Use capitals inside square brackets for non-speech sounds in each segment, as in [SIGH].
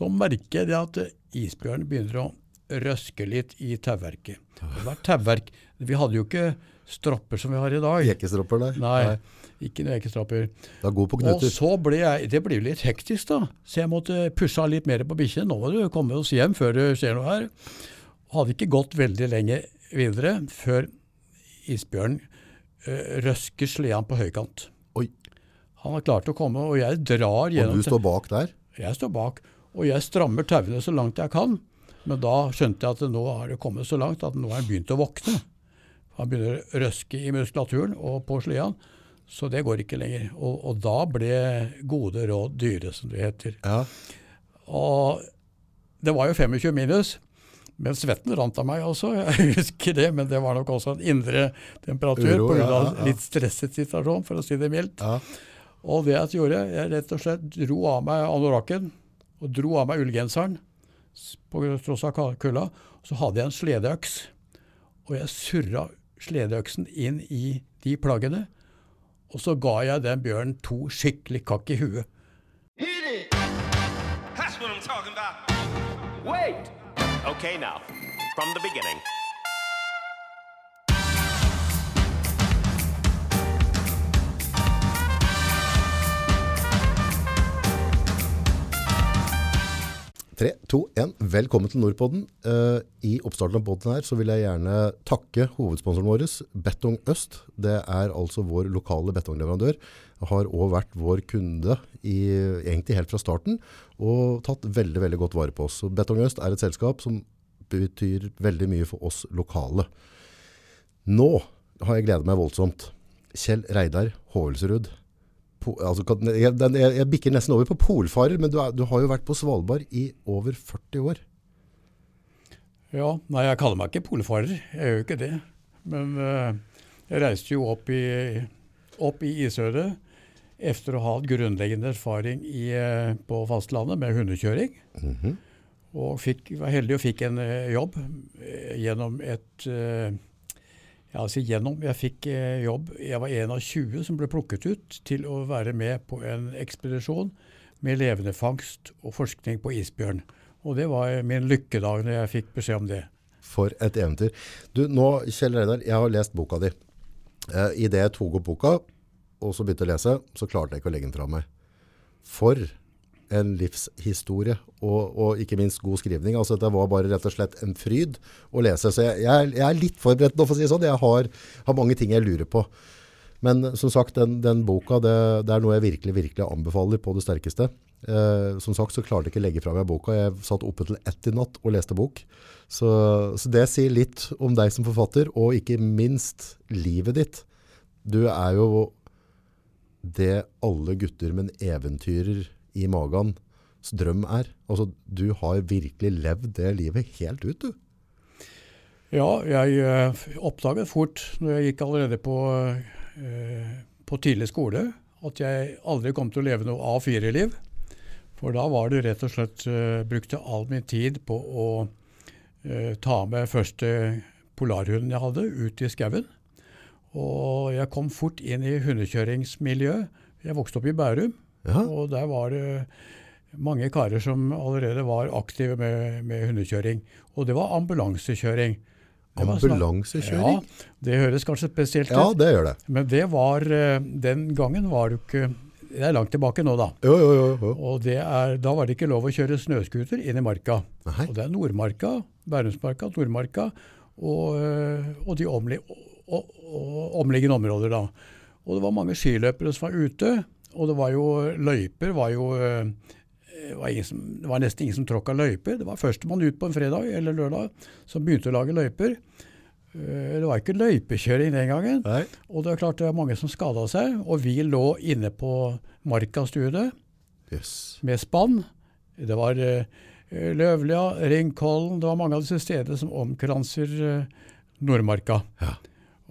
så merker jeg at isbjørnen begynner å røske litt i tauverket. Det var tauverk. Vi hadde jo ikke stropper som vi har i dag. Ekestropper nei. Nei, ikke noen ekestropper. Det er god på Og så ble jeg Det ble jo litt hektisk, da. Så jeg måtte pusse av litt mer på bikkjen. Nå må du komme oss hjem før det skjer noe her. Hadde ikke gått veldig lenge videre før isbjørnen uh, røsker sleden på høykant. Oi. Han har klart å komme, og jeg drar gjennom Og du står bak der? Jeg står bak, og jeg strammer tauene så langt jeg kan. Men da skjønte jeg at nå har det kommet så langt at nå har han begynt å våkne. Han begynner å røske i muskulaturen og på sleden, så det går ikke lenger. Og, og da ble gode råd dyre, som det heter. Ja. Og det var jo 25 minus, men svetten rant av meg også. Jeg husker det, men det var nok også en indre temperatur pga. ja, ja, ja. litt stresset situasjon, for å si det mildt. ja. Og det jeg gjorde, jeg rett og slett dro av meg anorakken og dro av meg ullgenseren på tross av kulda. Så hadde jeg en sledeøks, og jeg surra sledeøksen inn i de plaggene. Og så ga jeg den bjørnen to skikkelig kakk i huet. Wait! Okay, now, from the beginning. Tre, to, én. Velkommen til Nordpodden. Uh, I oppstarten av podden her så vil jeg gjerne takke hovedsponsoren vår, Betong Øst. Det er altså vår lokale betongleverandør. Har også vært vår kunde i, egentlig helt fra starten, og tatt veldig, veldig godt vare på oss. Så Betong Øst er et selskap som betyr veldig mye for oss lokale. Nå har jeg gledet meg voldsomt. Kjell Reidar Hovelsrud. Altså, jeg, den, jeg, jeg bikker nesten over på polfarer, men du, er, du har jo vært på Svalbard i over 40 år. Ja, nei, jeg kaller meg ikke polfarer, jeg gjør jo ikke det. Men uh, jeg reiste jo opp i, opp i isøret etter å ha hatt grunnleggende erfaring i, eh, på fastlandet med hundekjøring. Mhm. Og fikk, var heldig og fikk en uh, jobb uh, gjennom et Ja, altså gjennom Jeg fikk eh, jobb Jeg var en av 20 som ble plukket ut til å være med på en ekspedisjon med levende fangst og forskning på isbjørn. Og det var min lykkedag når jeg fikk beskjed om det. For et eventyr. Du, nå, Kjell Reidar, jeg har lest boka di. Eh, I det jeg tok opp boka, og så begynte å lese, så klarte jeg ikke å legge den fra meg. For en livshistorie, og, og ikke minst god skrivning. Altså, det var bare rett og slett en fryd å lese. Så jeg, jeg, jeg er litt forberedt nå, for å si det sånn. Jeg har, har mange ting jeg lurer på. Men som sagt, den, den boka, det, det er noe jeg virkelig, virkelig anbefaler på det sterkeste. Eh, som sagt, så klarte jeg ikke å legge fra meg boka. Jeg satt oppe til ett i natt og leste bok. Så, så det sier litt om deg som forfatter, og ikke minst livet ditt. Du er jo det alle gutter med en eventyrer i magen drøm er. Altså, du har virkelig levd det livet helt ut, du. Ja, jeg eh, oppdaget fort når jeg gikk allerede på, eh, på tidlig skole, at jeg aldri kom til å leve noe A4-liv. For da var det rett og slett eh, brukte all min tid på å eh, ta med første polarhunden jeg hadde, ut i skauen. Og jeg kom fort inn i hundekjøringsmiljøet. Jeg vokste opp i Bærum, Ja. og der var det mange karer som allerede var aktive med, med hundekjøring. Og det var ambulansekjøring. Det var Ambulansekjøring? Ja, det høres kanskje spesielt ut. Ja, det gjør det. Men det var eh, Den gangen var det ikke Det er langt tilbake nå, da. Jo, jo, jo. Og det er, da var det ikke lov å kjøre snøscooter inn i marka. Nei. Og det er Nordmarka, Bærumsmarka, Nordmarka og, øh, og de omli og, og omliggende områder. da. Og det var mange skiløpere som var ute. Og det var jo løyper var jo det var ingen som, Det var nesten ingen som tråkka løyper. Det var førstemann ut på en fredag eller lørdag som begynte å lage løyper. Eh, Det var ikke løypekjøring den gangen. Nei. Og det er klart det var mange som skada seg. Og vi lå inne på Markastudiet yes. med spann. Det var eh, Løvlia, Ringkollen, det var mange av disse stedene som omkranser eh, Nordmarka. Ja.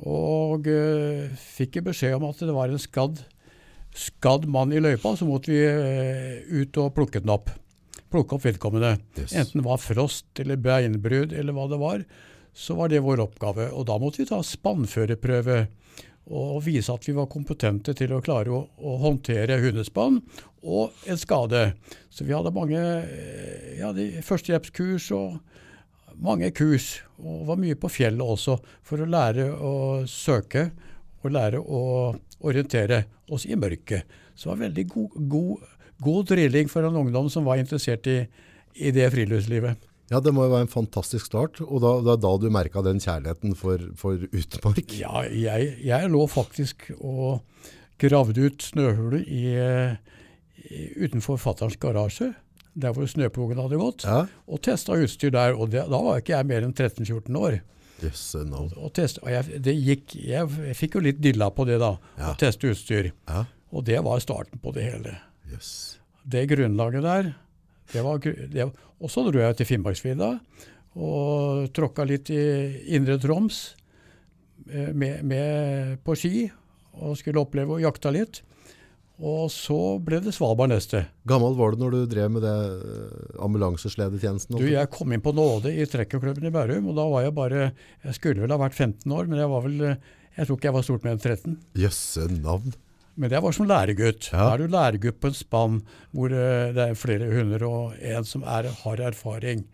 Og eh, fikk beskjed om at det var en skadd, skadd mann i løypa, så måtte vi eh, ut og plukke den opp. Plukke opp vedkommende. Yes. Enten det var frost eller beinbrudd eller hva det var, så var det vår oppgave. Og da måtte vi ta spannførerprøve og vise at vi var kompetente til å klare å, å håndtere hundespann og en skade. Så vi hadde mange eh, ja, førstehjelpskurs og mange kurs. Og var mye på fjellet også for å lære å søke og lære å orientere oss i mørket. Så det var veldig god, god, god drilling for en ungdom som var interessert i, i det friluftslivet. Ja, det må jo være en fantastisk start. Og da, da, da du merka den kjærligheten for, for utmark? Ja, jeg, jeg lå faktisk og gravde ut snøhuler i, i, utenfor fatterns garasje, der hvor snøplogen hadde gått, Ja. og testa utstyr der. Og det, da var ikke jeg mer enn 13-14 år. Jøsse no. Og test, og jeg, det gikk, jeg, jeg fikk jo litt dilla på det, da. Ja. Å teste utstyr. Ja. Og det var starten på det hele. Yes. Det grunnlaget der det var, det, Og så dro jeg til Finnmarksvidda og tråkka litt i Indre Troms eh, med, med på ski. Og skulle oppleve og jakta litt. Og så ble det Svalbard neste. Gammel var du når du drev med det eh, ambulansesledetjenesten? Du, Jeg kom inn på nåde i trekkerklubben i Bærum, og da var jeg bare Jeg skulle vel ha vært 15 år, men jeg var vel Jeg tror ikke jeg var stort mer enn 13. Jøsse navn. Men jeg var som læregutt. Ja. Da er du læregutt på en spann hvor eh, det er flere hunder og en som er, har erfaring.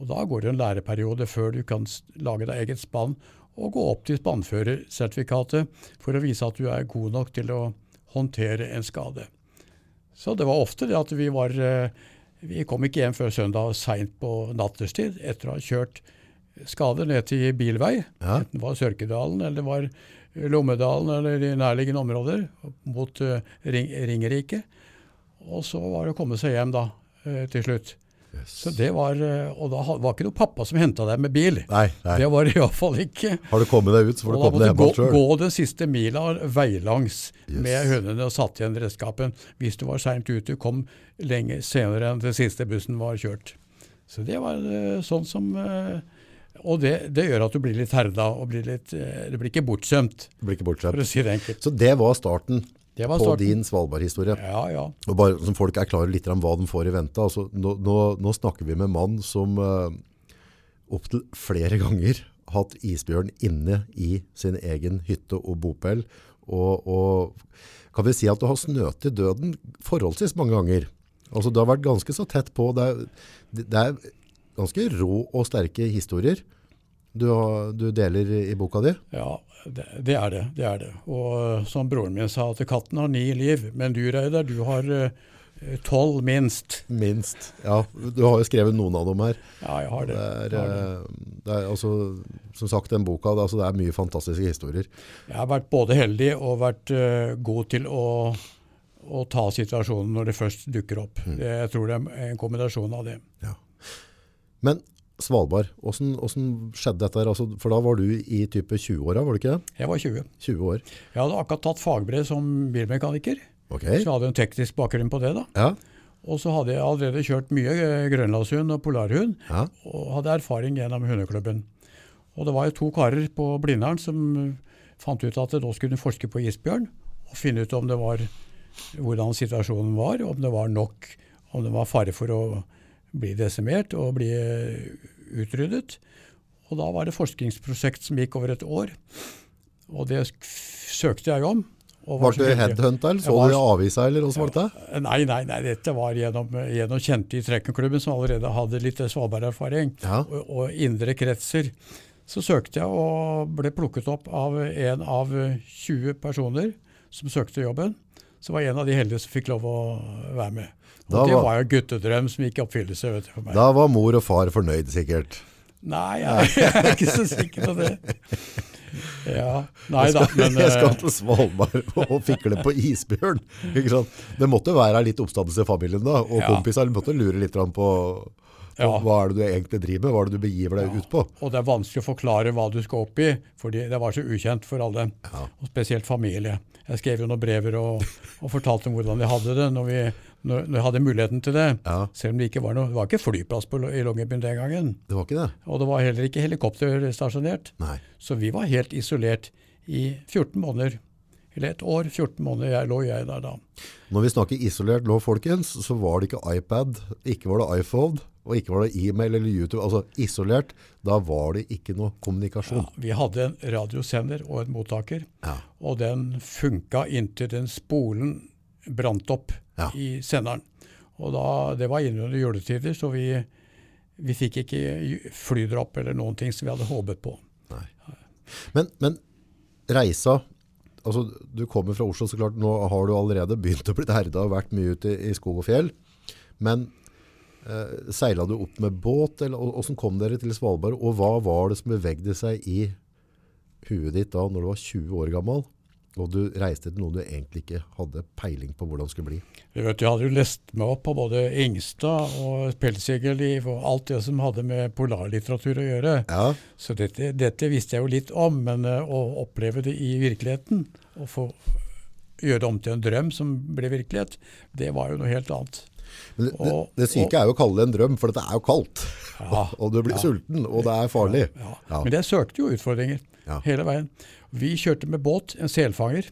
Og Da går det en læreperiode før du kan lage deg eget spann og gå opp til spannførersertifikatet for å vise at du er god nok til å håndtere en skade. Så det var ofte det at vi var eh, Vi kom ikke hjem før søndag seint på natterstid etter å ha kjørt skader ned til bilvei. Ja. Enten det var Sørkedalen eller det var Lommedalen eller i nærliggende områder mot eh, Ringerike. Og så var det å komme seg hjem da, eh, til slutt. Jøss. Så det var, eh, Og da var ikke noe pappa som henta deg med bil. Nei, nei. Det var det iallfall ikke. Har du kommet deg ut, så får du komme deg hjem sjøl. gå den siste mila veilangs Yes. med hundene og satt igjen redskapen hvis du var seint ute. Kom lenge senere enn den siste bussen var kjørt. Så det var eh, sånn som eh, Og det, det gjør at du blir litt herda og blir litt det blir ikke bortskjemt, for å si det enkelt. Så det var starten på din Svalbard-historie. Ja, ja. Og bare som folk er klare litt om hva de får i vente. Altså, nå, nå, nå snakker vi med en mann som uh, opptil flere ganger hatt isbjørn inne i sin egen hytte og bopel. Og, og kan vi si at du har snøt til døden forholdsvis mange ganger. Altså, du har vært ganske så tett på. Det er, det er ganske rå og sterke historier du, du deler i boka di. Ja, det, det er det. det er det. Og eh, som broren min sa, at katten har ni liv, men du Reidar, du har eh, tolv minst. Minst. Ja, du har jo skrevet noen av dem her. Ja, jeg har det. Det er, har det. eh, det er altså, som sagt, den boka, altså, det er mye fantastiske historier. Jeg har vært både heldig og vært uh, god til å, å ta situasjonen når det først dukker opp. Mm. Jeg tror det er en kombinasjon av det. Men Svalbard, hvordan, hvordan skjedde dette? Altså, for da var du i type 20-åra, var du ikke det? Jeg var 20. 20 år. Jeg hadde akkurat tatt fagbrev som bilmekaniker, okay. så jeg hadde en teknisk bakgrunn på det. da. Ja, Og så hadde jeg allerede kjørt mye eh, grønlandshund og polarhund, ja. og hadde erfaring gjennom hundeklubben. Og det var jo to karer på Blindern som fant ut at da skulle de forske på isbjørn, og finne ut om det var, hvordan situasjonen var, om det var nok, om det var fare for å bli desimert og bli eh, utryddet. Og da var det forskningsprosjekt som gikk over et år, og det søkte jeg om. og Var så du headhunta, eller så var- du i avisa, eller hvordan var det? Nei, nei, nei, dette var gjennom, gjennom kjente i trekkenklubben som allerede hadde litt Svalbard-erfaring, Ja. og, og indre kretser. Så søkte jeg og ble plukket opp av en av 20 personer som søkte jobben. Så var jeg en av de heldige som fikk lov å være med. Og det var- var jo guttedrøm som gikk i oppfyllelse vet du, for meg. Da var mor og far fornøyd, sikkert. Nei, jeg, [LAUGHS] jeg er ikke så sikker på det. Ja, nei da, men jeg skal eh, til Svalbard og fikle på isbjørn. Det måtte være litt oppstandelse i familien da, og Ja. kompisene måtte lure litt på, på Ja. hva er det du egentlig driver med, hva er det du begiver deg ut på. Og det er vanskelig å forklare hva du skal opp i, for det var så ukjent for alle. Ja. Og spesielt familie. Jeg skrev jo noen brever og, og fortalte om hvordan vi hadde det når, vi, når, når jeg hadde muligheten til det. Ja. Selv om det ikke var noe, det var ikke flyplass på, i Longyearbyen den gangen. Det var ikke det? Og det var heller ikke helikopter stasjonert. Nei. Så vi var helt isolert i 14 måneder. Eller et år, 14 måneder jeg, lå jeg der da. Når vi snakker isolert nå, folkens, så var det ikke iPad, ikke var det iPhone, og ikke var det e-mail eller YouTube. Altså isolert, da var det ikke noe kommunikasjon. Ja, vi hadde en radiosender og en mottaker, Ja. og den funka inntil den spolen brant opp Ja. i senderen. Og da, det var innunder juletider, så vi, vi fikk ikke flydrapp flydropp eller noen ting som vi hadde håpet på. Men, men reisa, altså du kommer fra Oslo, så klart, nå har du allerede begynt å bli herda og vært mye ute i, i skog og fjell. Men eh, seila du opp med båt, eller hvordan kom dere til Svalbard? Og hva var det som bevegde seg i huet ditt da, når du var 20 år gammel? Og du reiste til noe du egentlig ikke hadde peiling på hvordan det skulle bli. Jeg, vet, Jeg hadde jo lest meg opp på både Ingstad og Pelsjegerliv og alt det som hadde med polarlitteratur å gjøre. Ja, Så dette, dette visste jeg jo litt om, men eh, å oppleve det i virkeligheten, å få gjøre det om til en drøm som ble virkelighet, det var jo noe helt annet. Men det, det, Og- det syke er jo å kalle det en drøm, for det er jo kaldt. Ja, [LAUGHS] og du blir ja. sulten, og det er farlig. Ja. Men jeg søkte jo utfordringer hele veien. Vi kjørte med båt, en selfanger,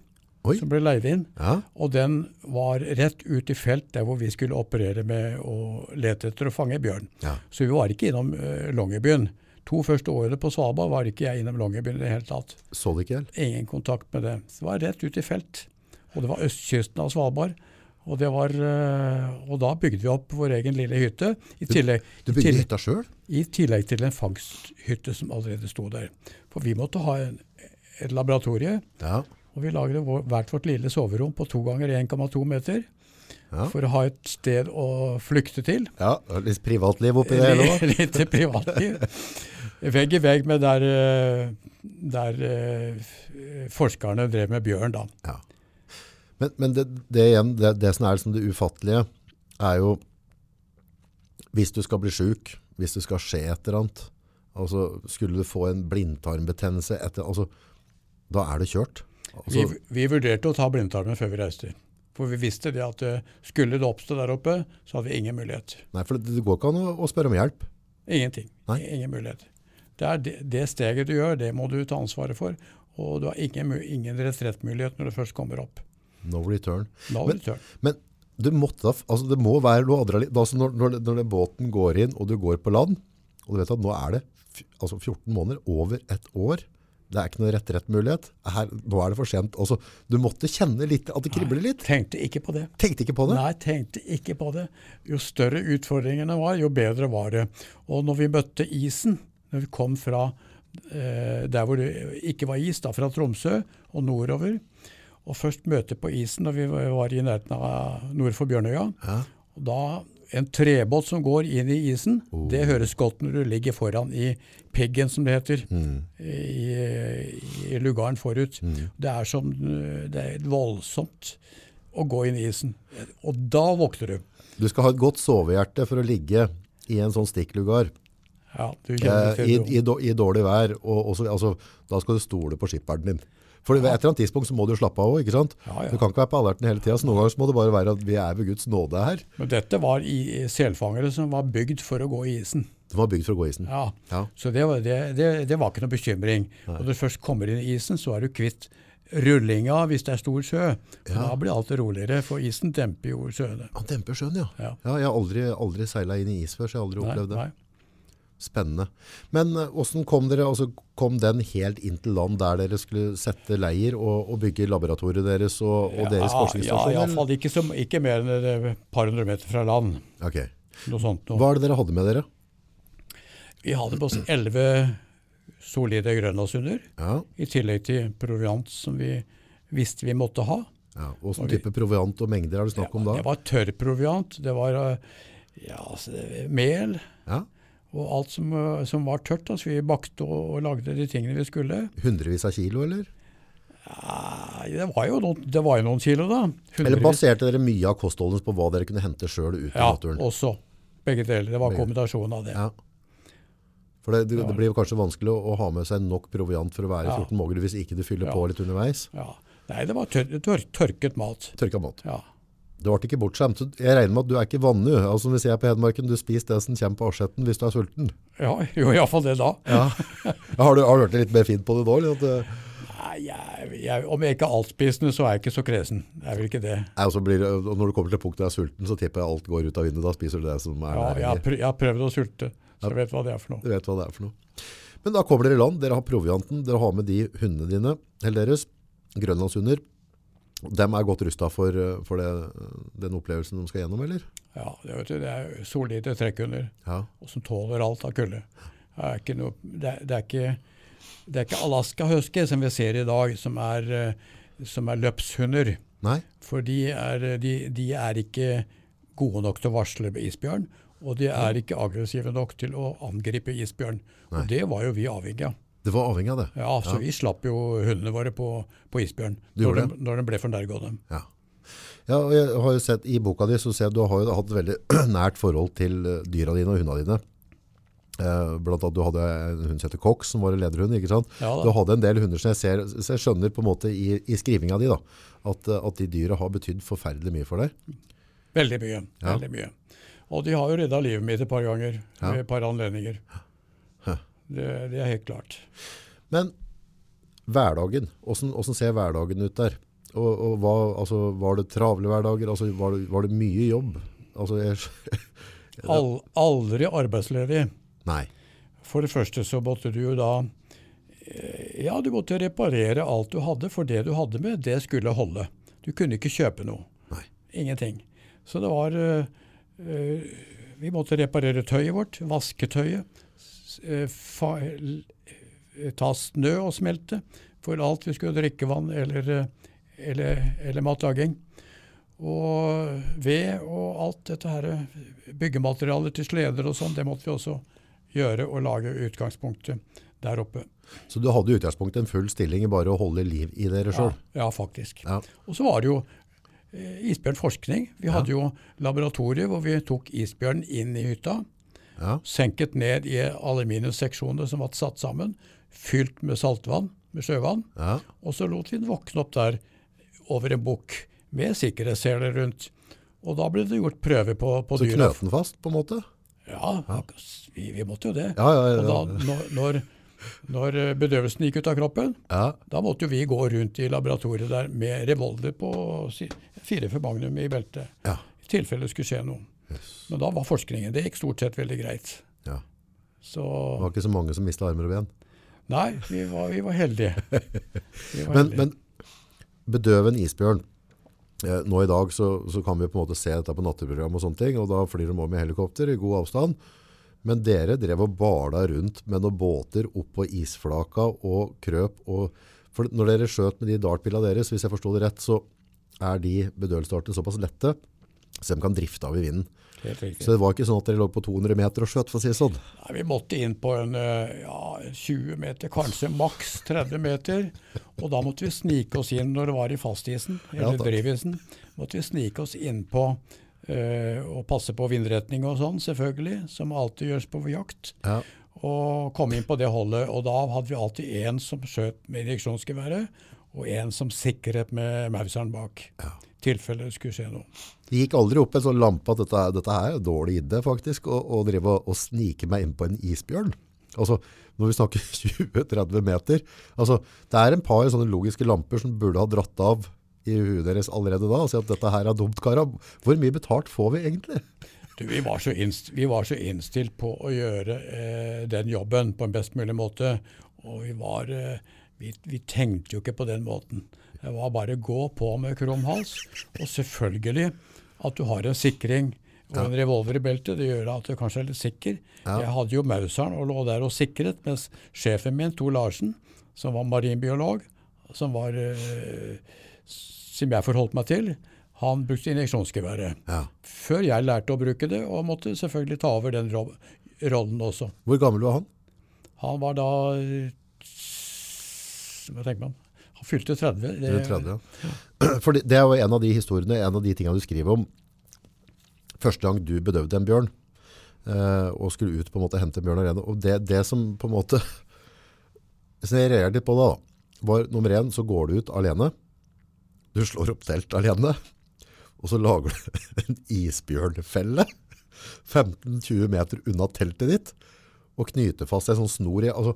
Oi. som ble leid inn. Ja, Og den var rett ut i felt der hvor vi skulle operere med å lete etter å fange bjørn. Så vi var ikke innom uh, Longyearbyen. To første årene på Svalbard var ikke jeg innom Longyearbyen i det hele tatt. så det ikke helt. Ingen kontakt med det. Det var rett ut i felt. Og det var østkysten av Svalbard. Og, det var, eh, og da bygde vi opp vår egen lille hytte, i tillegg, Du du bygde tillegg, hytta sjøl? i tillegg til en fangsthytte som allerede sto der. For vi måtte ha en, et laboratorie, Ja. og vi lagde vår, hvert vårt lille soverom på to ganger 1,2 meter. Ja. For å ha et sted å flykte til. ja. Litt privatliv oppi det hele òg. [LAUGHS] Litt privatliv. Vegg i vegg med der, eh, der eh, forskerne drev med bjørn, da. Ja. Men, men det, det igjen, det, det som er liksom det ufattelige, er jo hvis du skal bli sjuk, hvis det skal skje et eller annet, altså skulle du få en blindtarmbetennelse, etter, altså, da er det kjørt. Vi, Altså, vi vurderte å ta blindtarmen før vi reiste. For vi visste det at eh, skulle det oppstå der oppe, så hadde vi ingen mulighet. nei, for det, går ikke an å, å spørre om hjelp. Ingenting. Nei. Ingen mulighet. Det det, det steget du gjør, det må du ta ansvaret for. Og du har ingen, ingen retrettmulighet når det først kommer opp. No return. No Men- return. Men du måtte da, altså det må være noe adrenalin. Altså når, når, når båten går inn, og du går på land, og du vet at nå er det altså 14 måneder, over et år, det er ikke noe rett-rett-mulighet. Nå er det for sent. Altså, du måtte kjenne litt, at det kribler litt. Tenkte ikke på det. Tenkte ikke på det. Nei, tenkte ikke på det. Jo større utfordringene var, jo bedre var det. Og når vi møtte isen, når vi kom fra eh, der hvor det ikke var is, da, fra Tromsø og nordover, og først møte på isen da vi var i nærheten av nord for Bjørnøya, Ja. og da en trebåt som går inn i isen, det høres godt når du ligger foran i peggen, som det heter, i, i lugaren forut. Det er som det er voldsomt å gå inn i isen. Og da våkner du. Du skal ha et godt sovehjerte for å ligge i en sånn stikklugar Ja, eh, i, i, i dårlig vær. Og også, altså, da skal du stole på skipperen din. For ved et eller annet tidspunkt så må du slappe av òg? Ja, ja. Du kan ikke være på alerten hele tida. Så noen ganger så må det bare være at vi er ved Guds nåde her. Men dette var i selfangere som var bygd for å gå i isen. Det var bygd for å gå i isen. Ja. Ja. Så det var, det, det, det var ikke noe bekymring. Og når du først kommer inn i isen, så er du kvitt rullinga hvis det er stor sjø. Ja. Da blir alt roligere, for isen demper jo sjøene. Han demper sjøen, ja. Ja. ja jeg har aldri, aldri seila inn i is før, så jeg har aldri opplevd det. nei. Spennende. Men eh, hvordan kom dere, altså kom den helt inn til land der dere skulle sette leir og, og bygge laboratoriet deres og, og deres Ja, forskningsstasjoner? Ja, iallfall ikke, som- ikke mer enn et par hundre meter fra land. Okay. Ok. Noe sånt noe. Hva er det dere hadde med dere? Vi hadde på oss elleve solide grønlandshunder, Ja, i tillegg til proviant som vi visste vi måtte ha. ja. Hvilken type proviant og mengder er det snakk om da? Det var tørr proviant. det var eh, ja, altså, mel Ja. Og alt som, eh, som var tørt. Altså, vi bakte og, og lagde de tingene vi skulle. Hundrevis av kilo, eller? Ja, det var noen, det var jo noen kilo, da. Eller baserte dere mye av kostholdet på hva dere kunne hente sjøl ut i Ja, naturen? også. Begge deler. Det var kombinasjonen av det. Ja. For det, det, det blir kanskje vanskelig å, å ha med seg nok proviant for å være Ja. 14 måger hvis ikke du fyller Ja. på litt underveis. Ja. Nei, det var tør, tør, tørket mat. Tørka mat. Ja. Det ble ikke bortskjemt. Jeg regner med at du er ikke vannu. Altså Hvis jeg er på Hedmarken, du spiser det som kommer på asjetten hvis du er sulten. ja, jo iallfall det da. Ja. har, du, har du hørt litt mer fint på det da? eller eh, Nei, jeg, jeg, om jeg ikke er altspisende, så er jeg ikke så kresen. Jeg er vel ikke det. nei, og blir, og når du kommer til punktet du er sulten, så tipper jeg alt går ut av vinduet. Da spiser du det som er Ja, jeg, har næringer. jeg har prøvd å sulte, så jeg vet hva det er for noe. Du vet hva det er for noe. Men da kommer dere i land. Dere har provianten. Dere har med de hundene dine, eller deres, grønlandshunder. Dem er godt rustet for, eh, for det, den opplevelsen de skal gjennom, eller? Ja, det, vet du, det er solide trekkhunder, Ja. og som tåler alt av kulde. Det ikke, det det er ikke, Alaska Husky som vi ser i dag, som er, eh, som er løpshunder. Nei? For de er, de, de er ikke gode nok til å varsle isbjørn, og de er ikke aggressive nok til å angripe isbjørn. Nei. Og det var jo vi avhengig av. Det var avhengig av det. Ja, så vi slapp jo hundene våre på, på isbjørn når de, når de ble for dem. Ja. Ja, og jeg har jo sett I boka di så ser jeg at du har jo hatt et veldig [CLEARS THROAT] nært forhold til eh, dyra dine og hundene dine. Eh, blant annet du hadde en hund som heter Cox, som var en lederhund. ikke sant? Ja du hadde en del hunder som jeg ser, så jeg skjønner på en måte i, i skrivinga di da, at, eh, at de dyra har betydd forferdelig mye for deg. Veldig mye. Ja. veldig mye. Og de har jo redda livet mitt et par ganger, Ja. ved et par anledninger. Det, det er helt klart. Men hverdagen, hvordan, hvordan ser hverdagen ut der? Og, og hva, altså, var det travle hverdager? Altså, var, det, var det mye jobb? Altså, jeg, [LAUGHS] All, aldri arbeidsledig. nei. For det første så måtte du jo da eh, Ja, du måtte reparere alt du hadde, for det du hadde med, det skulle holde. Du kunne ikke kjøpe noe. Nei. Ingenting. Så det var eh, Vi måtte reparere tøyet vårt, vaske ta snø og smelte for alt vi skulle drikke vann eller, eh, eller, eller matlaging. Og ved og alt dette her, byggematerialet til sleder og sånn, det måtte vi også gjøre og lage utgangspunktet der oppe. Så du hadde i utgangspunktet en full stilling i bare å holde liv i dere Ja, sjøl? ja faktisk. Ja. Og så var det jo eh, isbjørnforskning. Vi hadde jo laboratorier hvor vi tok isbjørn inn i hytta, Ja. senket ned i aluminiumsseksjoner som var satt sammen, fylt med saltvann, med sjøvann, ja. og så lot vi den våkne opp der over en bukk med sikkerhetsseler rundt. Og da ble det gjort prøver på, på Så dyra. knøt den fast, på en måte? Ja, vi, vi måtte jo det. Ja, ja, ja. Og da, når, når, når eh, bedøvelsen gikk ut av kroppen, Ja, da måtte jo vi gå rundt i laboratoriet der med revolver på fire for magnum i beltet. ja. I tilfelle det skulle skje noe. Men da var forskningen Det gikk stort sett veldig greit. ja. Så Det var ikke så mange som mista armer og ben. nei, vi var, vi var heldige. Vi var [LAUGHS] Men, heldige. men bedøve en isbjørn. Eh, nå i dag så, så kan vi på en måte se dette på natteprogram, og sånne ting, og da flyr de over med helikopter i god avstand. Men dere drev og bala rundt med noen båter opp på isflaka og krøp. Og, for når dere skjøt med de dartpillene deres, hvis jeg forstod det rett, så er de bedøvelsesdartene såpass lette, så de kan drifte av i vinden. Så det var ikke sånn at dere lå på 200 meter og skjøt, for å si det sånn. Nei, vi måtte inn på en eh, ja, 20 meter, kanskje maks 30 meter. Og da måtte vi snike oss inn når det var i fastisen, eller ja, drivisen. måtte vi snike oss innpå uh, og passe på vindretning og sånn, selvfølgelig, som alltid gjøres på jakt. Ja. Og komme inn på det holdet. Og da hadde vi alltid én som skjøt med injeksjonsgeværet, og én som sikret med mauseren bak. Ja. tilfelle det skulle skje noe. Det gikk aldri opp en sånn lampe at dette, dette her er dårlig idé faktisk, å, å drive og, og snike meg inn på en isbjørn. Altså, når vi snakker [LAUGHS] 20-30 meter, altså, det er en par sånne logiske lamper som burde ha dratt av i huet deres allerede da, og si at dette her er dumt, kara. Hvor mye betalt får vi egentlig? Du, vi, var vi var så innstilt på å gjøre eh, den jobben på en best mulig måte. Og vi var eh, vi, vi tenkte jo ikke på den måten. Det var bare gå på med krum hals. Og selvfølgelig at du har en sikring og en revolver i beltet. Det gjør at du kanskje er litt sikker. Jeg hadde jo Mauseren og lå der og sikret, mens sjefen min, Tor Larsen, som var marinbiolog, som, var, eh, som jeg forholdt meg til, han brukte injeksjonsgeværet Ja. før jeg lærte å bruke det, og måtte selvfølgelig ta over den rollen også. Hvor gammel var han? Han var da Hva tenker man? Han fylte 30. Det, 30, ja. [CLEARS THROAT] For det det er jo en av de historiene, en av de tingene du skriver om. Første gang du bedøvde en bjørn, eh, og skulle ut på en måte hente en bjørn alene. Og det, det som på en måte, [LAUGHS] som jeg reagerer litt på da, var nummer én, så går du ut alene. Du slår opp telt alene, og så lager du [LAUGHS] en isbjørnfelle [LAUGHS] 15-20 meter unna teltet ditt, og knyter fast en sånn snor i, altså,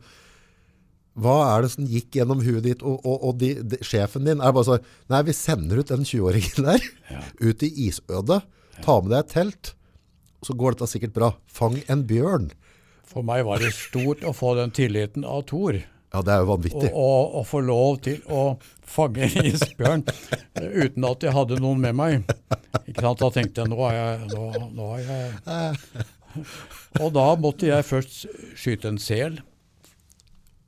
hva er det som gikk gjennom huet ditt, og, og, og de, de, sjefen din er bare sånn, nei, vi sender ut den 20-åringen [LAUGHS] der, ut i isødet, ta med deg et telt, så går dette sikkert bra. Fang en bjørn. For meg var det stort å få den tilliten av Thor. Ja, det er jo vanvittig. å, få lov til å fange isbjørn eh, uten at jeg hadde noen med meg. Ikke sant? Da tenkte jeg nå er jeg, nå, nå er jeg [LAUGHS] Og da måtte jeg først skyte en sel,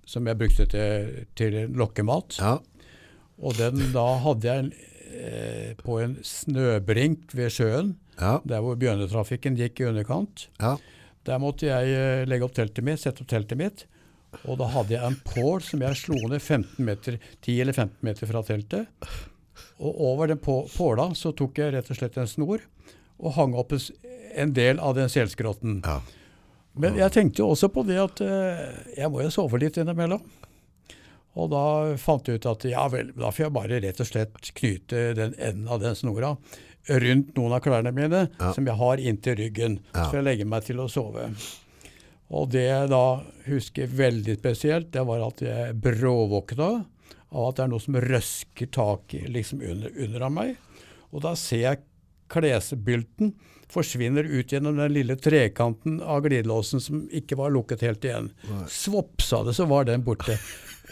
som jeg brukte til, til lokkemat. Ja, Og den da hadde jeg eh, på en snøbrink ved sjøen, ja, der hvor bjørnetrafikken gikk i underkant. ja. Der måtte jeg eh, legge opp teltet mitt, sette opp teltet mitt. Og da hadde jeg en pål som jeg slo ned 15 meter, 10 eller 15 meter fra teltet. Og over den på- påla så tok jeg rett og slett en snor og hang opp en en del av den selskrotten. Ja. Men jeg tenkte jo også på det at eh, jeg må jo sove litt innimellom. Og da fant jeg ut at ja vel, da får jeg bare rett og slett knyte den enden av den snora rundt noen av klærne mine Ja. som jeg har inntil ryggen. Ja. Så jeg legger meg til å sove. Og det jeg da husker veldig spesielt, det var at jeg bråvåkna av at det er noe som røsker tak liksom under, under av meg. Og da ser jeg klesbylten forsvinner ut gjennom den lille trekanten av glidelåsen som ikke var lukket helt igjen. Svopp, sa det, så var den borte.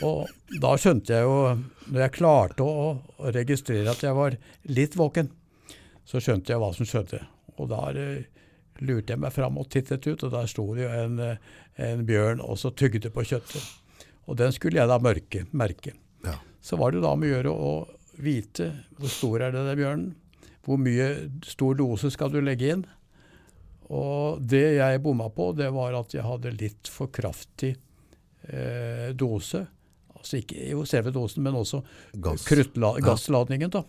Og da skjønte jeg jo, når jeg klarte å, registrere at jeg var litt våken, så skjønte jeg hva som skjedde. Og da eh, lurte jeg meg fram og tittet ut, og der sto det jo en, eh, en bjørn og så tygde på kjøttet. Og den skulle jeg da mørke, merke. Ja. Så var det da om å gjøre å vite hvor stor er denne bjørnen, hvor mye stor dose skal du legge inn. Og det jeg bomma på, det var at jeg hadde litt for kraftig eh, dose. Altså ikke jo selve dosen, men også Gass. Ja. gassladningen. da.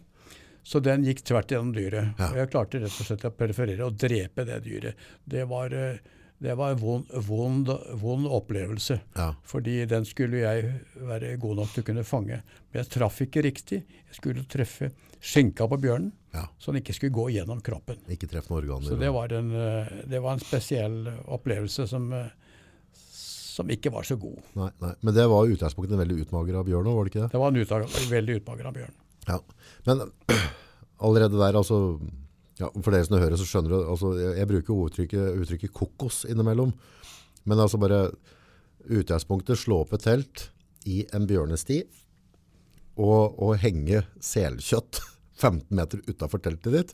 Så den gikk tvert gjennom dyret. Ja. Og jeg klarte rett og slett å perforere og drepe det dyret. Det var, eh, det var en vond, vond, vond opplevelse. Ja. Fordi den skulle jeg være god nok til å kunne fange. Men jeg traff ikke riktig. Jeg skulle treffe skinka på bjørnen, Ja. så den ikke skulle gå gjennom kroppen. Ikke treff noen organer. Så det var en, eh, det var en spesiell opplevelse som, eh, som ikke var så god. Nei, nei. Men det var utgangspunktet en veldig utmagra bjørn òg, var det ikke det? Det var en utdag, veldig utmagra bjørn. Ja. Men [CLEARS THROAT] allerede der, altså ja, For dere som hører, så skjønner du altså, Jeg, bruker uttrykket, uttrykket kokos innimellom. Men altså bare utgangspunktet slå opp et telt i en bjørnesti og, og henge selkjøtt [LAUGHS] 15 meter utafor teltet ditt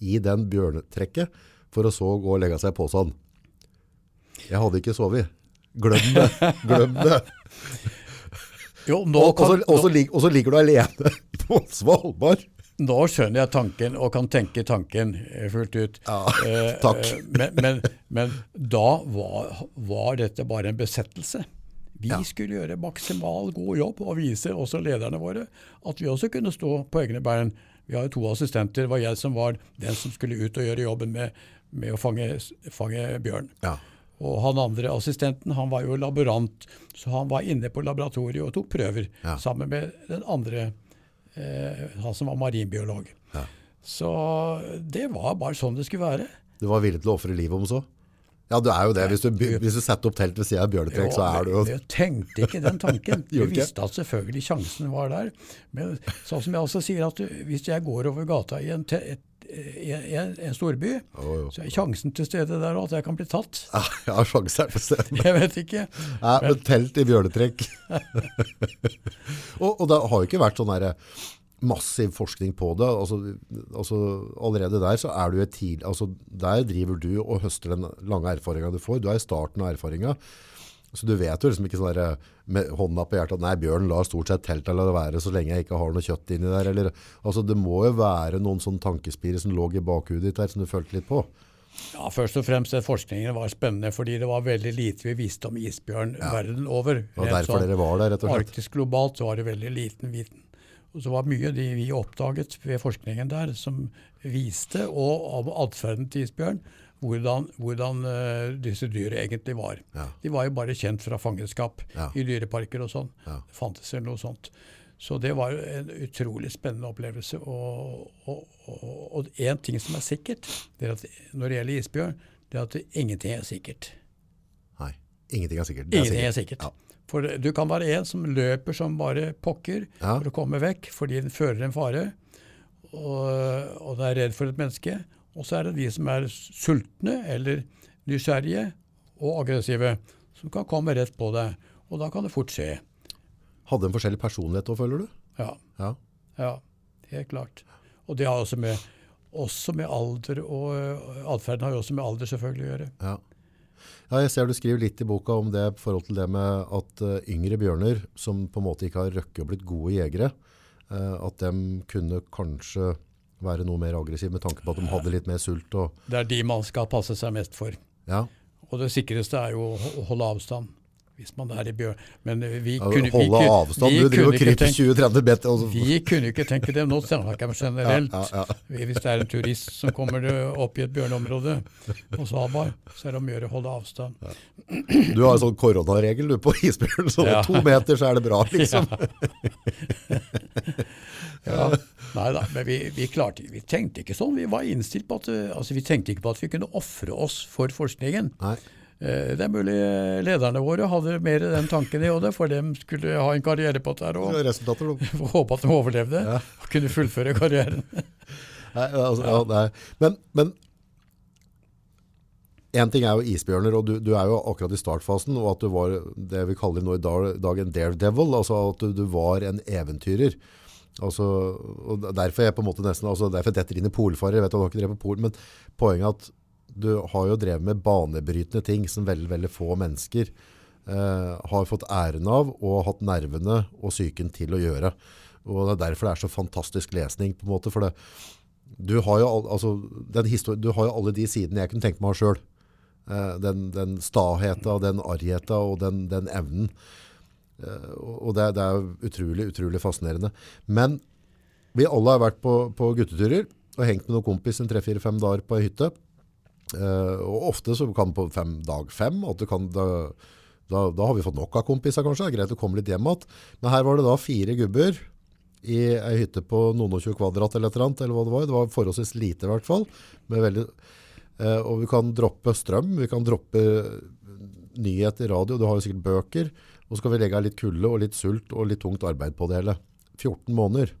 i den bjørnetrekket for å så gå og legge seg på sånn. Jeg hadde ikke sovet. Glem det. Glem det. [LAUGHS] Jo, og så ligger du alene på Svalbard. Nå skjønner jeg tanken og kan tenke tanken eh, fullt ut. Ja, Eh, [LAUGHS] takk. eh, Men, men, men da var, var dette bare en besettelse. Vi Ja. skulle gjøre maksimal god jobb og vise også lederne våre at vi også kunne stå på egne bein. Vi har jo to assistenter. Det var jeg som var den som skulle ut og gjøre jobben med, med å fange, fange bjørn. Ja. Og han andre assistenten han var jo laborant, så han var inne på laboratoriet og tok prøver sammen med den andre, han som var marinbiolog. Ja. Så det var bare sånn det skulle være. Du var villig til å ofre livet om så? Ja, du er jo det. Hvis du, hvis du setter opp telt ved siden av bjørnetrekk, så er du jo... Jeg tenkte ikke den tanken. [LAUGHS] jeg Vi visste at selvfølgelig sjansen var der. Men sånn som jeg også sier, at du, hvis jeg går over gata i en, te, et, i en, en storby, oh, jo. så er sjansen til stede der at jeg kan bli tatt. [LAUGHS] Ja, jeg har sjanse her på. [LAUGHS] Jeg vet ikke. Nei, men telt i bjørnetrekk. [LAUGHS] og, og det har jo ikke vært sånn derre massiv forskning på det. Altså, altså, allerede der så er du et tidlig, altså der driver du og høster den lange erfaringen du får. Du er i starten av erfaringen. Så du vet jo liksom ikke sånn der, med hånda på hjertet at nei, bjørn lar stort sett teltet la det være så lenge jeg ikke har noe kjøtt inni der. Eller, altså det må jo være noen sånn tankespire som lå i bakhudet ditt der som du følte litt på. Ja, Først og fremst at forskningen var spennende fordi det var veldig lite vi visste om isbjørn verden over. Og derfor sånn dere var der, rett og slett. Arktisk globalt så var det veldig liten viten. Og så var mye de vi oppdaget ved forskningen der som viste, og om atferden til isbjørn, hvordan, hvordan eh, disse dyra egentlig var. Ja. De var jo bare kjent fra fangenskap Ja. i dyreparker og sånn. Ja. Det fantes vel noe sånt. Så det var en utrolig spennende opplevelse. Og, en ting som er sikkert det er at når det gjelder isbjørn, det er at ingenting er sikkert. Nei, ingenting er sikkert. Det Ingenting er sikkert. For du kan være en som løper som bare pokker for å komme vekk fordi den føler en fare, og, og den er redd for et menneske. Og så er det de som er sultne eller nysgjerrige og aggressive, som kan komme rett på deg. Og da kan det fort skje. hadde en forskjellig personlighet òg, føler du? Ja, Ja. ja, helt klart. Og det har også med, også med alder og øh, atferden har jo også med alder selvfølgelig å gjøre. Ja. ja, jeg ser du skriver litt i boka om det forhold til det med at eh, yngre bjørner, som på en måte ikke har røkket og blitt gode jegere, eh, at de kunne kanskje være noe mer aggressiv med tanke på at de hadde litt mer sult. Og, Det er de man skal passe seg mest for. ja, Og det sikreste er jo å holde avstand. Hvis man er i bjørn. Men øh, vi kunne, vi, holde avstand. vi Du driver og kryper tenke- 20-30 meter. Altså. Vi kunne ikke tenke det. Nå snakker jeg generelt. Ja, ja, Hvis det er en turist som kommer opp i et bjørneområde på Svalbard, så er det om å gjøre å holde avstand. du har en sånn koronaregel du på isbjørn, så Ja. to meter så er det bra, [LAUGHS] liksom. [LAUGHS] Ja. Nei da, men vi, vi klarte Vi tenkte ikke sånn. Vi var innstilt på at eh, altså vi tenkte ikke på at vi kunne ofre oss for forskningen. Nei. Eh, Det er mulig eh, lederne våre hadde mer den tanken i hodet, for dem skulle ha en karriere på dette og Resultater, håpe at de overlevde Ja. og kunne fullføre karrieren. [LAUGHS] Nei, altså, ja, nei. Men, men en ting er jo isbjørner, og du, du er jo akkurat i startfasen, og at du var det vi kaller nå i dag, en daredevil, altså at du, du var en eventyrer. Altså, og derfor er jeg på en måte nesten, altså derfor detter inn i polfarer, jeg vet at du har ikke drevet på pol, men poenget er at du har jo drevet med banebrytende ting som veldig, veldig få mennesker eh, har fått æren av og hatt nervene og psyken til å gjøre. Og det er derfor det er så fantastisk lesning på en måte, for det, du har, jo, al- altså, du har jo alle de sidene jeg kunne tenkt meg å ha sjøl. Eh, den, den staheta, den argheta og den, den evnen. Eh, og det, det er utrolig, utrolig fascinerende. Men vi alle har vært på, på gutteturer og hengt med noen kompis en tre-fire-fem dager på ei hytte. Eh, og ofte så kan på fem, dag fem, at du kan, da, da, da har vi fått nok av kompiser kanskje, det er greit å komme litt hjem igjen. Men her var det da fire gubber i ei hytte på noen og tjue kvadrat eller et eller annet, eller hva det var. Det var forholdsvis lite i hvert fall. Veldig, eh, og vi kan droppe strøm, vi kan droppe nyheter, radio, du har jo sikkert bøker, og så skal vi legge av litt kulde og litt sult og litt tungt arbeid på det hele. 14 måneder.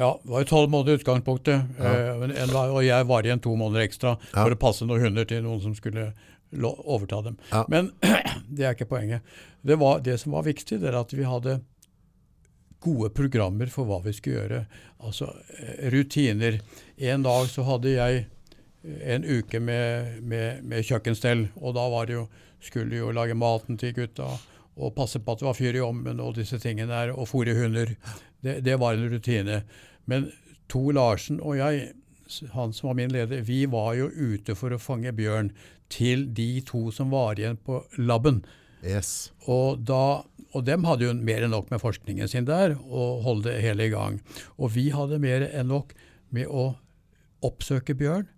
Ja, det var jo tolv måneder i utgangspunktet. Eh, en og jeg var igjen to måneder ekstra Ja. for å passe noen hunder til noen som skulle overta dem. Ja. Men [CLEARS THROAT] det er ikke poenget. Det, var, det som var viktig, det er at vi hadde gode programmer for hva vi skulle gjøre. Altså eh, rutiner. En dag så hadde jeg eh, en uke med, med, med kjøkkenstell, og da var det jo, skulle jo lage maten til gutta og passe på at det var fyr i ovnen og disse tingene der, og fòre hunder. Det, det var en rutine. Men To Larsen og jeg, han som var min leder, vi var jo ute for å fange bjørn til de to som var igjen på laben. Yes. Og, da, og dem hadde jo mer enn nok med forskningen sin der, og holde det hele i gang. Og vi hadde mer enn nok med å oppsøke bjørn,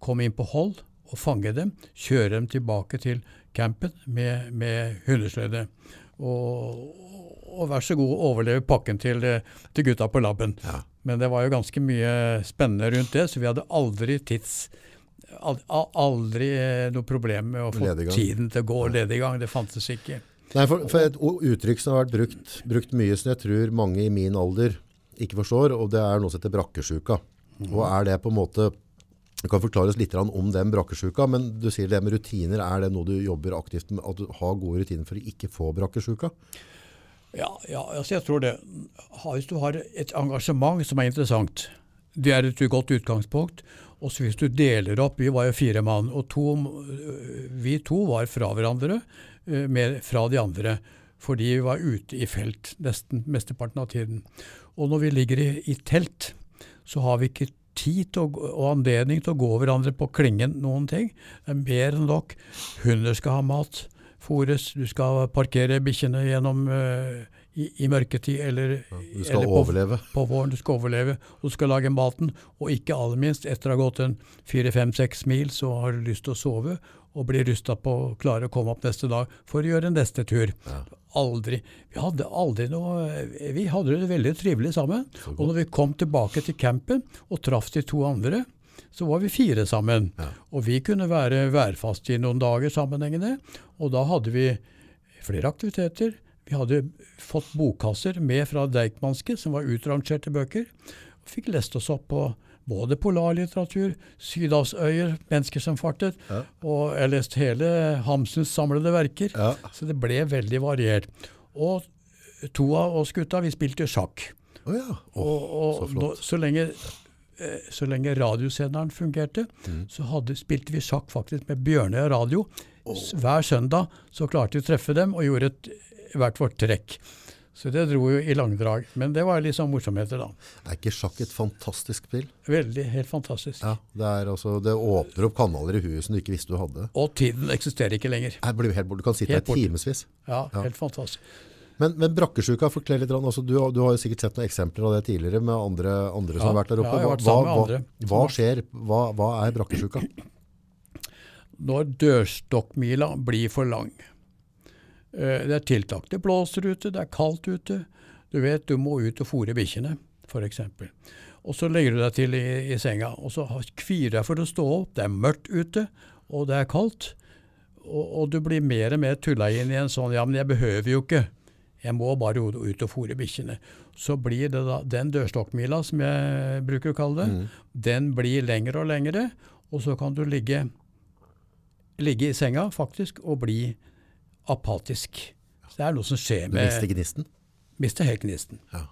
komme inn på hold og fange dem, kjøre dem tilbake til campen med, med hundeslede. Og, og vær så god, overleve pakken til, eh, til gutta på laben. Ja. Men det var jo ganske mye spennende rundt det, så vi hadde aldri tids al- al- Aldri eh, noe problem med å få Lediggang. tiden til å gå lediggang. Det fantes ikke. Nei, for, for et uttrykk som har vært brukt, brukt mye som jeg tror mange i min alder ikke forstår, og det er noe som heter brakkesjuka. Og er det på en måte, du kan forklare oss litt om den brakkesjuka, men du sier det med rutiner, er det noe du jobber aktivt med, at du har gode rutiner for å ikke få brakkesjuka? Ja, ja altså jeg tror det. Hvis du har et engasjement som er interessant, det er et godt utgangspunkt. Og hvis du deler opp, vi var jo fire mann, og to, øh, vi to var fra hverandre, mer fra de andre. Fordi vi var ute i felt nesten mesteparten av tiden. Og når vi ligger i, i telt, så har vi ikke tid å, og anledning til å gå hverandre på klingen noen ting. Det er mer enn nok. Hunder skal ha mat, fôres, du skal parkere bikkjene gjennom uh, i, i mørketid eller, Du skal eller på, overleve. på våren. Du skal overleve, og du skal lage maten. Og ikke aller minst, etter å ha gått en fire-fem-seks mil, så har du lyst til å sove og bli rusta på å klare å komme opp neste dag for å gjøre neste tur. Ja. Aldri. Vi hadde aldri noe Vi hadde det veldig trivelig sammen. Og når vi kom tilbake til campen og traff de to andre, så var vi fire sammen. Ja. Og vi kunne være værfaste i noen dager sammenhengende. Og da hadde vi flere aktiviteter. Vi hadde fått bokkasser med fra Deichmanske, som var utrangerte bøker. Og fikk lest oss opp på både polarlitteratur, Sydhavsøyer, mennesker som fartet, Ja. og jeg leste hele Hamsuns samlede verker. Ja. Så det ble veldig variert. Og to av oss gutta vi spilte sjakk. Oh ja. oh, Og, og så flott. så lenge så lenge radiosenderen fungerte, Mm. så hadde, spilte vi sjakk faktisk med Bjørnøya radio. Oh. Hver søndag så klarte vi å treffe dem og gjorde et, hvert vårt trekk. Så det dro jo i langdrag. Men det var litt sånn morsomheter, da. Er ikke sjakk et fantastisk spill? Veldig, helt fantastisk. Ja, det, er altså, det åpner opp kanaler i huet som du ikke visste du hadde. Og tiden eksisterer ikke lenger. Jeg blir helt bort. Du kan sitte Helt her timevis. Ja, Ja. helt fantastisk. Men, men brakkesjuka, forklær litt. grann, Altså, du, du har jo sikkert sett noen eksempler av det tidligere med andre, andre som Ja, har vært der ja, oppe. jeg vært hva, hva, hva skjer? Hva, hva er brakkesjuka? Når dørstokkmila blir for lang. Eh, Det er tiltak. Det blåser ute, det er kaldt ute. Du vet du må ut og fôre bikkjene, f.eks. Og så legger du deg til i, i senga, og så har- kvier deg for å stå opp. Det er mørkt ute, og det er kaldt. Og, og du blir mer og mer tulla inn i en sånn Ja, men jeg behøver jo ikke. Jeg må bare ut og fôre bikkjene. Så blir det da den dørstokkmila, som jeg bruker å kalle det, den blir lengre og lengre. Og så kan du ligge ligge i senga faktisk og bli apatisk. Så det er noe som skjer Du med mister gnisten. Mister helt gnisten. Ja.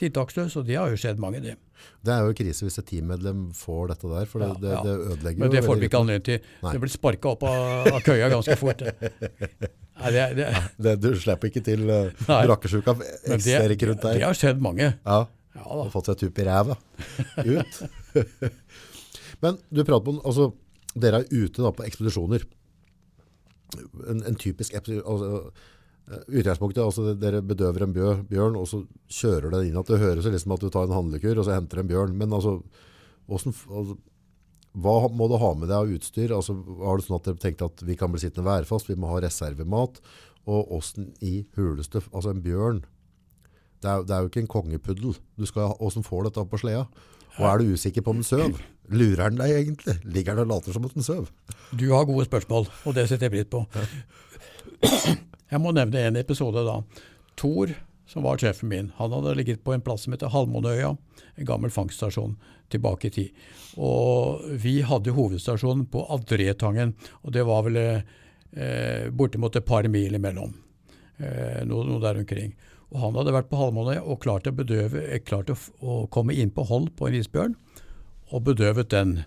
Tiltaksløs, og det har jo skjedd mange, det. Det er jo krise hvis et teammedlem får dette der, for det, Ja, ja. det ødelegger Men det får vi ikke anledning til. Nei. Det blir sparka opp av, av køya ganske fort. [LAUGHS] Nei, det, det, [LAUGHS] Det, du slipper ikke til uh, brakkesjuka. Eksisterer ikke rundt det har skjedd mange. Ja, Ja og da. fått seg tupp i ræva. [LAUGHS] Ut. Men du prater om, altså, dere er ute da på ekspedisjoner. En, en typisk altså, eh, utgangspunktet, altså dere bedøver en bjørn, og så kjører den inn at det høres liksom at du tar en handlekur, og så henter en bjørn. Men altså, hvordan, altså, hva må du ha med deg av utstyr? Altså, har du sånn at dere tenkte at vi kan bli sittende værfast, vi må ha reservemat, og hvordan i huleste, altså en bjørn, det er, det er jo ikke en kongepuddel. Du skal, hvordan får du dette på sleda? Og er du usikker på om den søv? Lurer den deg egentlig? Ligger den og later som at den søv? Du har gode spørsmål, og det setter jeg pris på. Jeg må nevne en episode da. Tor, som var sjefen min, han hadde ligget på en plass som heter Halmonøya, en gammel fangststasjon tilbake i tid. Og vi hadde hovedstasjonen på Adretangen, og det var vel eh, bortimot et par mil imellom. Eh, noe, noe der omkring. Og han hadde vært på Halmonøya og klart å bedøve, eh, klart å, å komme inn på hold på en isbjørn, og bedøvet den.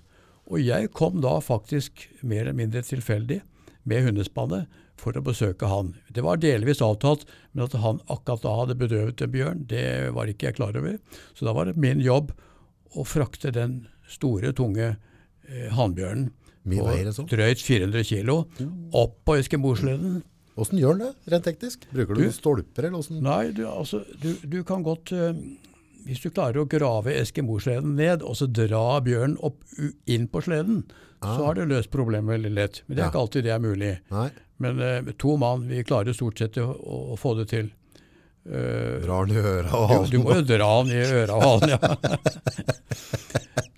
Og jeg kom da faktisk mer eller mindre tilfeldig med hundespannet for å besøke han. Det var delvis avtalt, men at han akkurat da hadde bedøvet en bjørn, det var ikke jeg klar over. Så da var det min jobb å frakte den store, tunge eh, hannbjørnen på drøyt 400 kilo opp på Eskimosleden. Hvordan gjør den det, rent teknisk? Bruker du, Du- noen stolper, eller åssen Nei, du, altså, du, du kan godt eh, Hvis du klarer å grave Eskimosleden ned, og så dra bjørnen opp inn på sleden, så har du løst problemet veldig lett. Men det er Ah. Ikke alltid det er mulig. Nei, Men uh, to mann, vi klarer stort sett å, å, å få det til. Uh, drar den i øra og halen. du må jo dra den i øra og halen, ja.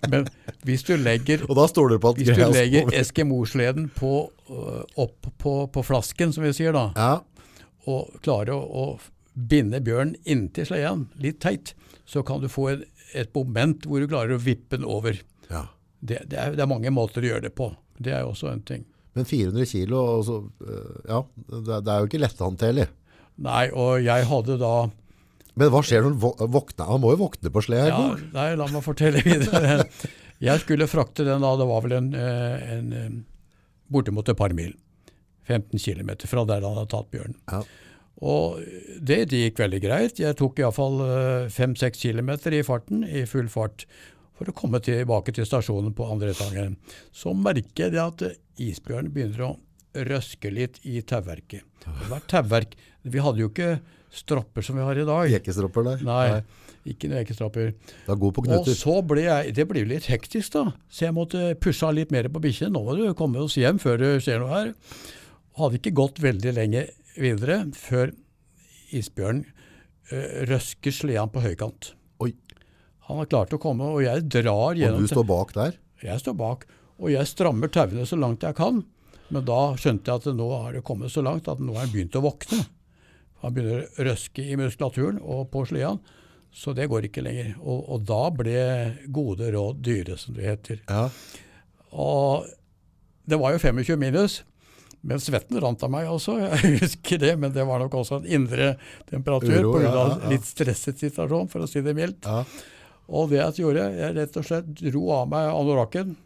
Men hvis du legger Og da står du på at hvis du legger Eskimo-sleden på, øh, opp på, på flasken, som vi sier da, Ja, og klarer å, å binde bjørnen inntil sleden, litt teit, så kan du få et, et moment hvor du klarer å vippe den over. ja. Det, det, er, det er mange måter å gjøre det på. Det er jo også en ting. Men 400 kilo, altså, øh, ja, det, er- jo ikke letthåndterlig. Nei, og jeg hadde da Men hva skjer når han vå- våkner? Han må jo våkne på sled her. ja. Nei, la meg fortelle videre. Jeg skulle frakte den da, det var vel en, eh, en eh, bortimot et par mil. 15 km fra der han hadde tatt bjørnen. Ja. Og det, det gikk veldig greit. Jeg tok iallfall 5-6 km i farten, i full fart, for å komme tilbake til stasjonen på andre etasjen. Så merker jeg at isbjørnen begynner å røske litt i tauverket. Det var tauverk. Vi hadde jo ikke stropper som vi har i dag. Jekestropper nei. Nei, ikke noen ekestropper. Det er god på Og så ble jeg, det jo litt hektisk da, så jeg måtte pushe litt mer på bikkjen. Nå må du komme oss hjem før du ser noe her. Hadde ikke gått veldig lenge videre før isbjørnen øh, røsker sleden på høykant. Han har klart å komme, og jeg drar gjennom og du står bak der. Jeg står bak, og jeg strammer tauene så langt jeg kan. Men da skjønte jeg at nå har det kommet så langt at nå har han begynt å våkne. Han begynner å røske i muskulaturen og på sleden, så det går ikke lenger. Og, og da ble gode råd dyre, som det heter. Ja. Og det var jo 25 minus, Men svetten rant av meg også, [LAUGHS] jeg husker det. Men det var nok også en indre temperatur pga. ja, ja, ja. litt stresset situasjon, for å si det mildt. Ja. Og det jeg gjorde, jeg rett og slett dro av meg anorakken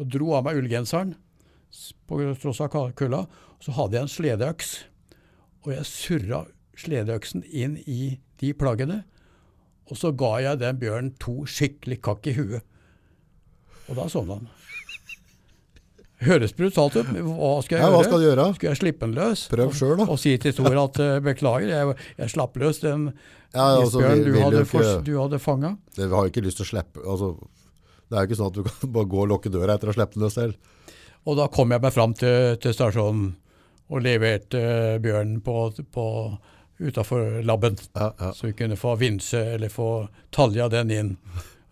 og dro av meg ullgenseren på tross av kulda. Så hadde jeg en sledeøks, og jeg surra sledeøksen inn i de plaggene. Og så ga jeg den bjørnen to skikkelig kakk i huet. Og da sovna han. Høres brutalt ut, hva skal jeg Ja, gjøre? skal gjøre? Skal jeg slippe den løs? Prøv selv, da. Og si til Tor at uh, beklager, jeg, jeg slapp løs den Ja, altså, Isbjørn vi du, hadde ikke- du hadde fanga. Det vi har jo ikke lyst til å slippe altså, Det er jo ikke sånn at du kan [LAUGHS] bare gå og lukke døra etter å slippe den løs selv. Og da kom jeg meg fram til, til stasjonen og leverte uh, bjørnen på, på, utafor labben. Ja, ja. Så vi kunne få vinse eller få talja den inn.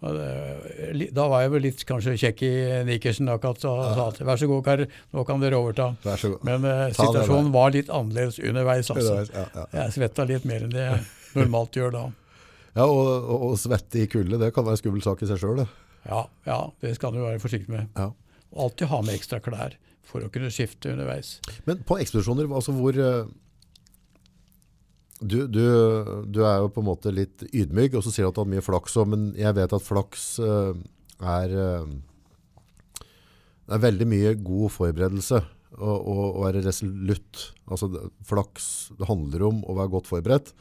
Det- Da var jeg vel litt kanskje kjekk i nikersen akkurat og sa at vær så god, kar, nå kan dere overta. Men uh, situasjonen var litt annerledes underveis. altså. Underveis. Jeg svetta litt mer enn det jeg normalt gjør da. Ja, og, og, og svette i kulde, det kan være en skummel sak i seg sjøl. Ja, ja, det skal du være forsiktig med. Ja. Og alltid ha med ekstra klær for å kunne skifte underveis. Men på ekspedisjoner, altså hvor eh, du, du, du er jo på en måte litt ydmyk, og så sier du at du har mye flaks, òg, men jeg vet at flaks eh, er, eh, det er veldig mye god forberedelse og, og, og være resolutt. Altså, flaks det handler om å være godt forberedt.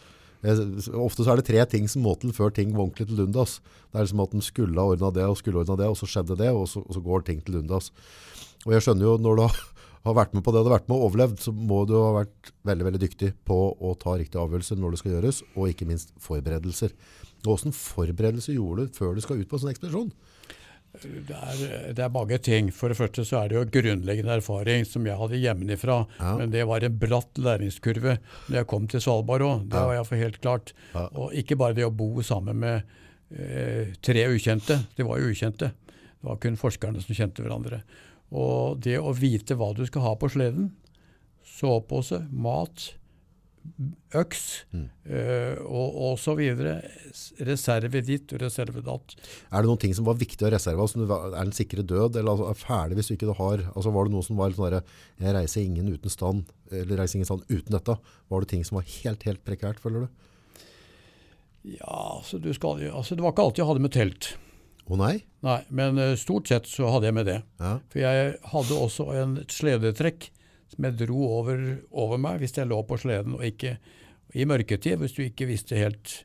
Jeg, ofte så er det tre ting som må til før ting var ordentlig til lundas Det er liksom at en skulle ha ordna det og skulle ordna det, og så skjedde det, og så, og så går ting til lundas Og jeg skjønner jo når du har, [LAUGHS] vært med på det du har vært med og overlevd, så må du ha vært veldig, veldig dyktig på å ta riktige avgjørelser når det skal gjøres, og ikke minst forberedelser. Og Hvordan forberedelser gjorde du før du skal ut på en sånn ekspedisjon? Det er, det er mange ting. For det første så er det jo grunnleggende erfaring som jeg hadde hjemmefra. Ja. Men det var en bratt læringskurve når jeg kom til Svalbard òg. Det Ja. var iallfall helt klart. Ja. Og ikke bare det å bo sammen med eh, tre ukjente. Det var jo ukjente. Det var kun forskerne som kjente hverandre. Og det å vite hva du skal ha på sleden, sovepose, mat, øks Mm. eh, og, og så videre. Reserve ditt og reserve datt. Er det noen ting som var viktig å reserve? Altså, er den sikre død, eller altså, er ferdig hvis du ikke har? Altså, var det noe som var litt sånn jeg reiser ingen uten stand, eller reiser ingen stand uten dette? Var det ting som var helt, helt prekært, føler du? Ja, altså, du skal, altså Det var ikke alltid jeg hadde med telt. Å nei? Nei, Men eh, stort sett så hadde jeg med det. Ja. For jeg hadde også en sledetrekk som jeg dro over, over meg hvis jeg lå på sleden og ikke i mørketid, hvis du ikke visste helt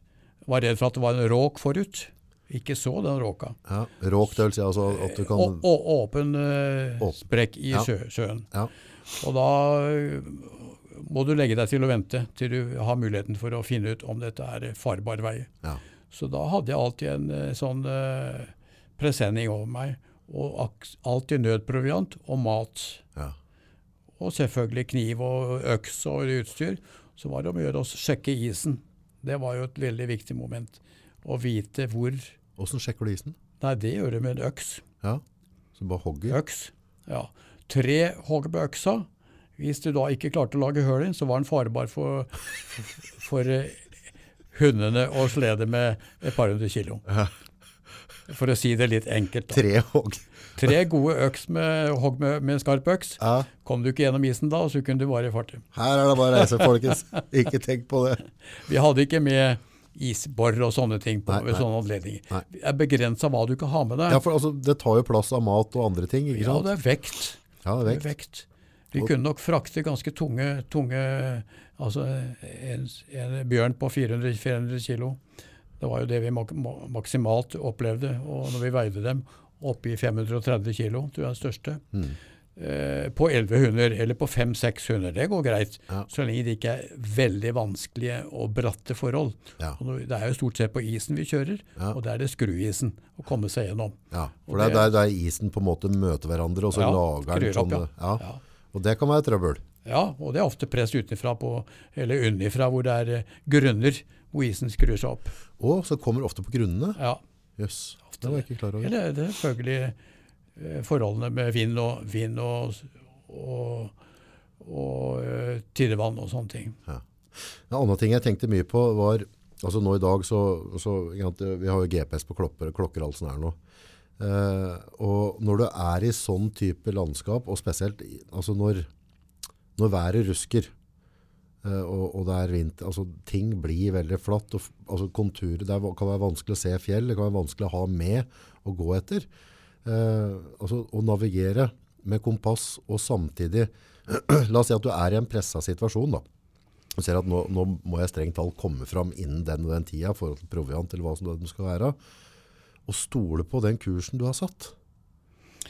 Var redd for at det var en råk forut. Ikke så den råka. ja. Råk, det vil si altså at du kan... Og, å, åpen uh, sprekk i Ja. sjø, sjøen. Ja. Og da eh, må du legge deg til å vente til du har muligheten for å finne ut om dette er farbar vei. Ja. Så da hadde jeg alltid en eh, sånn uh, presenning over meg. Og alltid nødproviant og mat. Ja. Og selvfølgelig kniv og øks og utstyr. Så var det om å gjøre å sjekke isen. Det var jo et veldig viktig moment. Å vite hvor Hvordan sjekker du isen? Nei, det gjør du med en øks. Ja. Så bare hogger? Øks. Ja. Tre hogg på øksa. Hvis du da ikke klarte å lage hull i den, så var den farbar for, for, hundene å slede med et par hundre kilo. For å si det litt enkelt. Da. Tre hogg? Tre gode øks med hogg med, med skarp øks. Ja. Kom du ikke gjennom isen da, så kunne du bare i farten. Her er det bare å reise, folkens. Ikke tenk på det. [LAUGHS] Vi hadde ikke med isbor og sånne ting på Nei, nei. sånne anledninger. Nei. Det er begrensa hva du kan ha med deg. Ja, for altså, det tar jo plass av mat og andre ting, ikke Ja, det er vekt. Ja, det Det er vekt. vekt. Vi kunne nok frakte ganske tunge, tunge altså en, en bjørn på 400, 400 kilo. Det var jo det vi mak maksimalt opplevde. Og når vi veide dem oppe i 530 kilo, tror jeg er den største, Mm. eh, på 11 hunder, eller på 5-6 hunder, det går greit. Ja. Så lenge det ikke er veldig vanskelige og bratte forhold. Ja. Og det er jo stort sett på isen vi kjører, Ja. og det er det skruisen å komme seg gjennom. Ja, for det er det- der, der isen på en måte møter hverandre, og så lager den sånn. Ja. Og det kan være trøbbel. Ja, og det er ofte press utenfra på, eller unnifra, hvor det er eh, grunner hvor isen skrur seg opp. Å, så kommer det ofte på grunnene. Ja. Jøss, det var ikke klar over. Eller det er selvfølgelig eh, forholdene med vind og, vind og, og, og eh, tidevann og sånne ting. En annen ting jeg tenkte mye på var, altså nå i dag så, så vi har jo GPS på klopper, klokker alt sånn her nå. Eh, og når du er i sånn type landskap, og spesielt altså når, når været rusker, og, og er vinter, altså ting blir veldig flatt, og, altså konturer, det kan være vanskelig å se fjell, det kan være vanskelig å ha med og gå etter. Eh, altså å navigere med kompass og samtidig, [CLEARS THROAT] la oss si at du er i en presset situasjon da, og ser at nå, nå må jeg strengt talt komme fram innen den og den tida i forhold til proviant eller hva som det skal være, og stole på den kursen du har satt.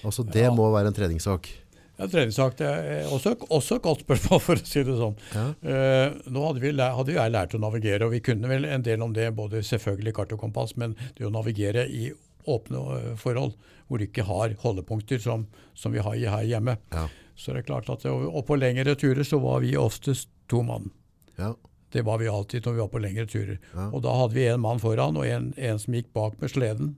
Altså det Ja. må være en treningssak. Ja, treningssak det er også, også et godt spørsmål, for å si det sånn. Ja. Uh, nå hadde, vi, hadde jeg lært å navigere, og vi kunne vel en del om det, både selvfølgelig kart og kompass, men det å navigere i åpne eh, forhold, hvor du ikke har holdepunkter som, som vi har her hjemme. Ja. Så det er klart at og på lengre turer så var vi oftest to mann. Ja. Det var vi alltid når vi var på lengre turer. Ja. Og da hadde vi en mann foran, og en, en som gikk bak med sleden.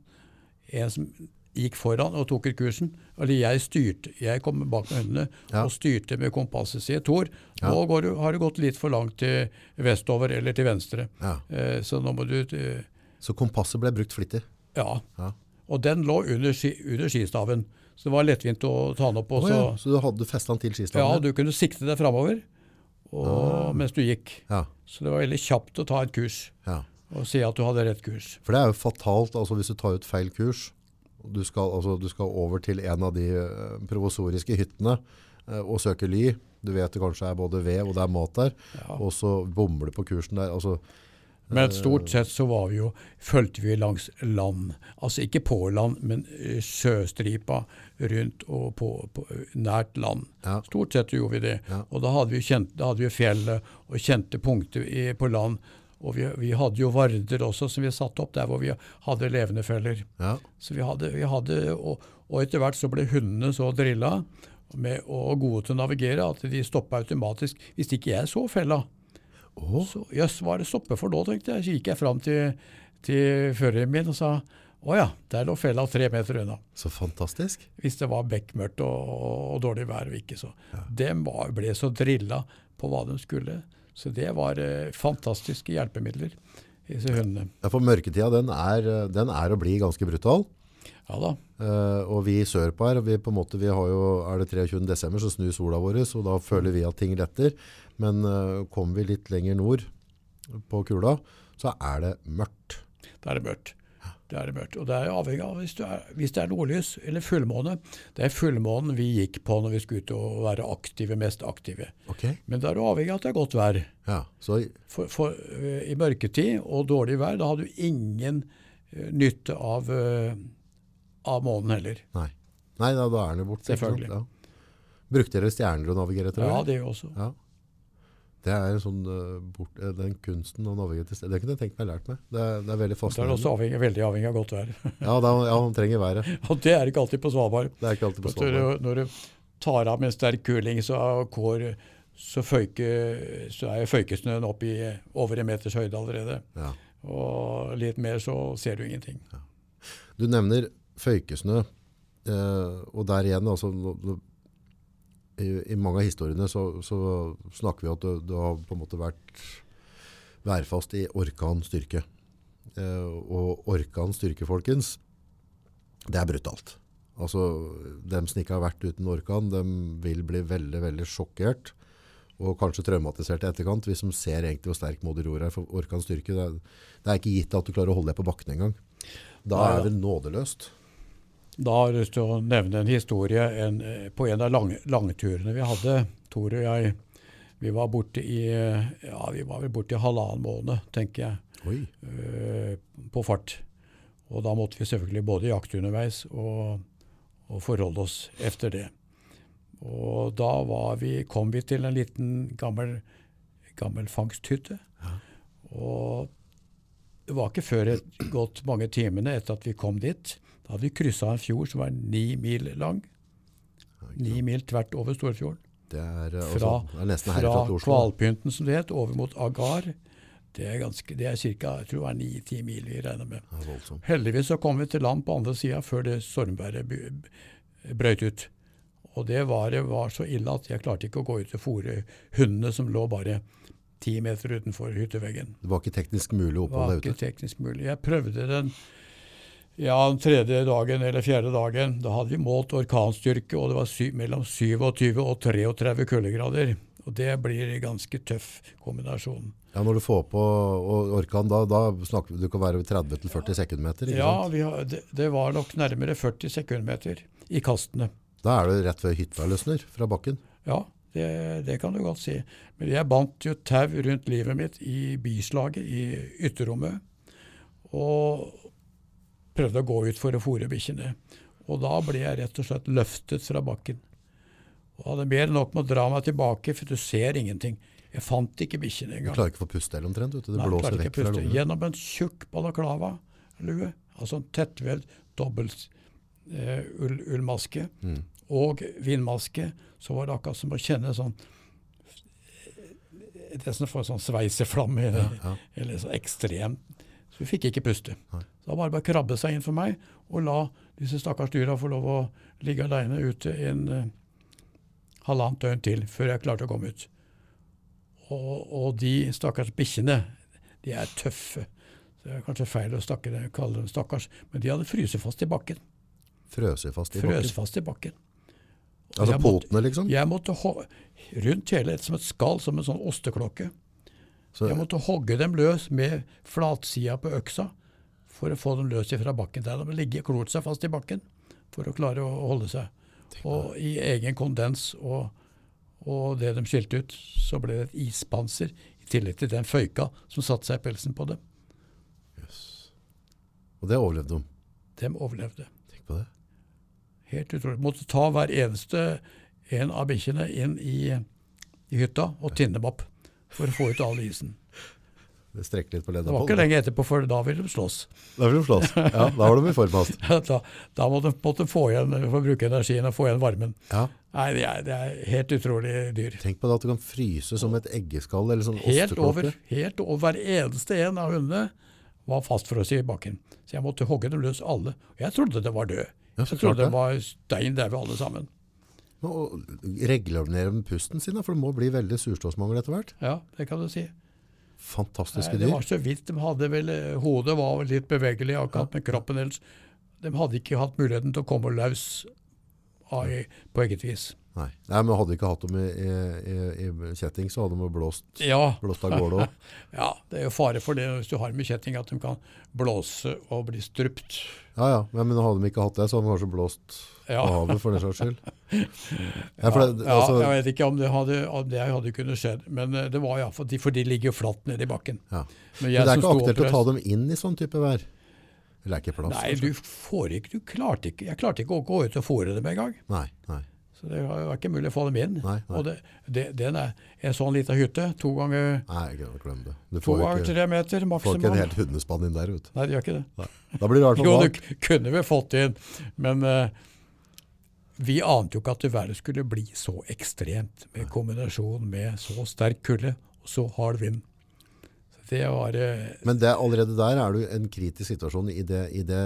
En som gikk foran og tok ut kursen. Eller jeg styrte. Jeg kom bak med hundene Ja. og styrte med kompasset sitt. Tor, Ja. nå går du, har det gått litt for langt til vestover eller til venstre. Ja. Eh, så nå må du eh, Så kompasset ble brukt flittig. Ja. Ja. Og den lå under, under skistaven. Så det var lettvint å ta den opp. Å Og ja, så, så du hadde festa den til ja, du kunne sikte deg framover ah. mens du gikk. Så det var veldig kjapt å ta et kurs ja. og si at du hadde rett kurs. For det er jo fatalt altså hvis du tar ut feil kurs. Du skal, altså, du skal over til en av de eh, provosoriske hyttene eh, og søke ly. Du vet det kanskje er både ved og det er mat der. Ja. Og så bommer du på kursen der. Altså, Men stort sett så var vi jo, fulgte vi langs land. Altså ikke på land, men eh, sjøstripa rundt og på, på nært land. Ja. Stort sett gjorde vi det. Ja. Og da hadde vi, kjent, da hadde vi fjellet og kjente punkter i, på land. Og vi, vi hadde jo varder også som vi satte opp der hvor vi hadde levende feller. ja. Så vi hadde, vi hadde og, og etter hvert så ble hundene så drilla med, og gode til å navigere at de stoppa automatisk hvis ikke jeg så fella. Oh. Så jøss, hva er det stoppe for nå, tenkte jeg. Så gikk jeg fram til, til føreren min og sa å ja, der lå fella tre meter unna. så fantastisk. Hvis det var bekmørkt og, og dårlig vær og ikke så. De var, ble så drilla på hva de skulle. Så det var eh, fantastiske hjelpemidler, disse hundene. Ja, for mørketida den er, eh, den er å bli ganske brutal. Ja da. Uh, og vi sørpå her, vi på en måte, vi har jo, er det 23. desember, så snur sola vår, og da føler vi at ting letter. Men uh, kommer vi litt lenger nord på kula, så er det mørkt. Da er det mørkt. Det er det mørkt. Og det er avhengig av hvis, er, det er nordlys eller fullmåne. Det er fullmånen vi gikk på når vi skulle ut og være aktive, mest aktive. Okay. Men da er du avhengig av at det er godt vær. Ja, så For, for uh, I mørketid og dårlig vær, da har du ingen uh, nytte av, uh, av månen heller. nei. Nei, da, da er den jo borte. Selvfølgelig. Ja. Brukte dere stjerner å navigere etter? Ja, det gjør vi også. Ja. Det er en sånn, uh, bort, eh, den kunsten å navigere til sted. Det kunne jeg tenkt meg lært meg. Det er, det er veldig Så er også avhengig, veldig avhengig av godt vær. Ja, da, ja, man trenger været. [LAUGHS] Og det er ikke alltid på Svalbard. Det er ikke alltid på Vet du, Svalbard. Når du tar av med en sterk kuling, så, kår, så, føyke, så er føykesnøen opp i over en meters høyde allerede. Ja. Og litt mer så ser du ingenting. Du nevner føykesnø, uh, og der igjen, altså, i, i mange av historiene så, så snakker vi at du, det, har på en måte vært værfast i orkanstyrke. Eh, og orkanstyrke, folkens, det er brutalt. Altså, dem som ikke har vært uten orkan, dem vil bli veldig, veldig sjokkert, og kanskje traumatisert i etterkant, hvis de ser egentlig hvor sterk moder jord er for orkanstyrke. Det er, det er ikke gitt at du klarer å holde deg på bakken engang. Da er det nådeløst. Da har jeg lyst til å nevne en historie en, eh, på en av lang, langturene vi hadde. Tor og jeg, vi var borte i ja, vi var vel borte i halvannen måned, tenker jeg, eh, på fart. Og da måtte vi selvfølgelig både jakte underveis og, og forholde oss efter det. Og da var vi, kom vi til en liten gammel, gammel fangsthytte. Og det var ikke før et gått mange timene etter at vi kom dit. Da hadde vi kryssa en fjord som var ni mil lang. Ni mil tvert over Storfjorden. Det er, eh, Fra, altså, det er nesten fra herfra til Oslo. Kvalpynten, som det het, over mot Agar. Det er, ganske, det er ca. ni-ti mil vi regner med. Det er. Heldigvis så kom vi til land på andre sida før det stormværet brøyt ut. Og det var, var så ille at jeg klarte ikke å gå ut og fòre hundene som lå bare ti meter utenfor hytteveggen. Det var ikke teknisk mulig å Det var ikke teknisk mulig. Jeg prøvde den ja, den tredje dagen eller fjerde dagen. Da hadde vi målt orkanstyrke, og det var sy mellom 27 og 33 kuldegrader. Og det blir en ganske tøff kombinasjon. Ja, når du får på orkan, da, da snakker du kan være 30-40 sekundmeter, ikke Ja, sant? vi har, det, det var nok nærmere 40 sekundmeter i kastene. Da er det rett ved hytta løsner fra bakken. Ja, det, det kan du godt si. Men jeg bandt jo tau rundt livet mitt i bislaget i ytterrommet. Og prøvde å gå ut for å fôre bikkjene. Og da ble jeg rett og slett løftet fra bakken. Og hadde mer enn nok med å dra meg tilbake, for du ser ingenting. Jeg fant ikke bikkjene Du engang. klarer ikke å få puste heller omtrent. Det Nei, blåser vekk fra lungene. Gjennom en tjukk balaklava-lue, altså en tettvevd dobbelt eh, ull, ullmaske Mm. og vindmaske, så var det akkurat som å kjenne sånn Det som å få en sånn sveiseflamme, Ja, ja. eller så ekstrem. Så vi fikk ikke puste. Så da var det bare å krabbe seg inn for meg og la disse stakkars dyra få lov å ligge aleine ute en uh, halvannet døgn til før jeg klarte å komme ut. Og, og de stakkars bikkjene, de er tøffe. Så det er kanskje feil å stakke kalle dem stakkars, men de hadde fryst fast i bakken. Frøse fast i Frøs bakken. fast i bakken. Og Altså potene, liksom? Jeg måtte rundt hele som et skall, som en sånn osteklokke. Så, Jeg måtte hogge dem løs med flatsida på øksa for å få dem løs fra bakken. Der de ligger klort seg fast i bakken for å klare å holde seg. Og i egen kondens og, og det de skilte ut, så ble det et ispanser i tillegg til den føyka som satte seg i pelsen på dem. og det overlevde de. De overlevde. Tenk på det. Helt utrolig. Måtte ta hver eneste en av bikkjene inn i, i hytta og tinne dem opp for å få ut all isen. Det strekker litt på ledda. Det var ikke lenge etterpå, for da ville de slåss. Da ville de slåss. Ja, da var de i form fast. [LAUGHS] Da, da måtte de måtte få igjen, få bruke energien og få igjen varmen. Ja. Nei, det er, det er helt utrolig dyr. Tenk på det at du kan fryse som et eggeskall eller sånn Helt over. helt over. Hver eneste en av hundene var fastfrosset i bakken. Så jeg måtte hogge dem løs alle. Og jeg trodde det var død. Ja, jeg trodde det. de var stein daue alle sammen. Og regulere pusten sin, for det må bli veldig surstoffmangel etter hvert. Ja, det kan du si. Fantastiske dyr. det var så vidt de hadde vel eh, Hodet var vel litt bevegelig akkurat med kroppen ellers. De hadde ikke hatt muligheten til å komme løs på eget vis. Nei. Nei, men hadde de ikke hatt dem i, i, i, i kjetting, så hadde de blåst, Ja, blåst av gårde òg. [LAUGHS] ja, det er jo fare for det hvis du har med kjetting, at de kan blåse og bli strupt. Ja, ja. Men men hadde de ikke hatt det, så hadde de kanskje blåst Ja. av havet for den saks skyld. [LAUGHS] Ja, for det, ja, altså, jeg vet ikke om det hadde, om det hadde kunnet skjedd, men eh, det var ja, for de, for de ligger jo flatt nede i bakken. ja. Men Men det er ikke aktuelt å ta dem inn i sånn type vær. Eller er ikke plass? Nei, du får ikke, du klarte ikke, jeg klarte ikke å gå ut og fòre dem engang. Nei, nei. Så det var ikke mulig å få dem inn. Nei, nei. Og det, det, den er en sånn liten hytte, to ganger, nei glem- det. Du to ganger ikke, tre meter får ikke en helt hundespann inn der, vet du. Nei, det gjør ikke det. Nei. Da blir det i hvert Jo, du kunne vi fått inn, men eh, vi ante jo ikke at været skulle bli så ekstremt, med kombinasjon med så sterk kulde og så hard vind. Så det var eh, Men det, allerede der er du en kritisk situasjon i det, i det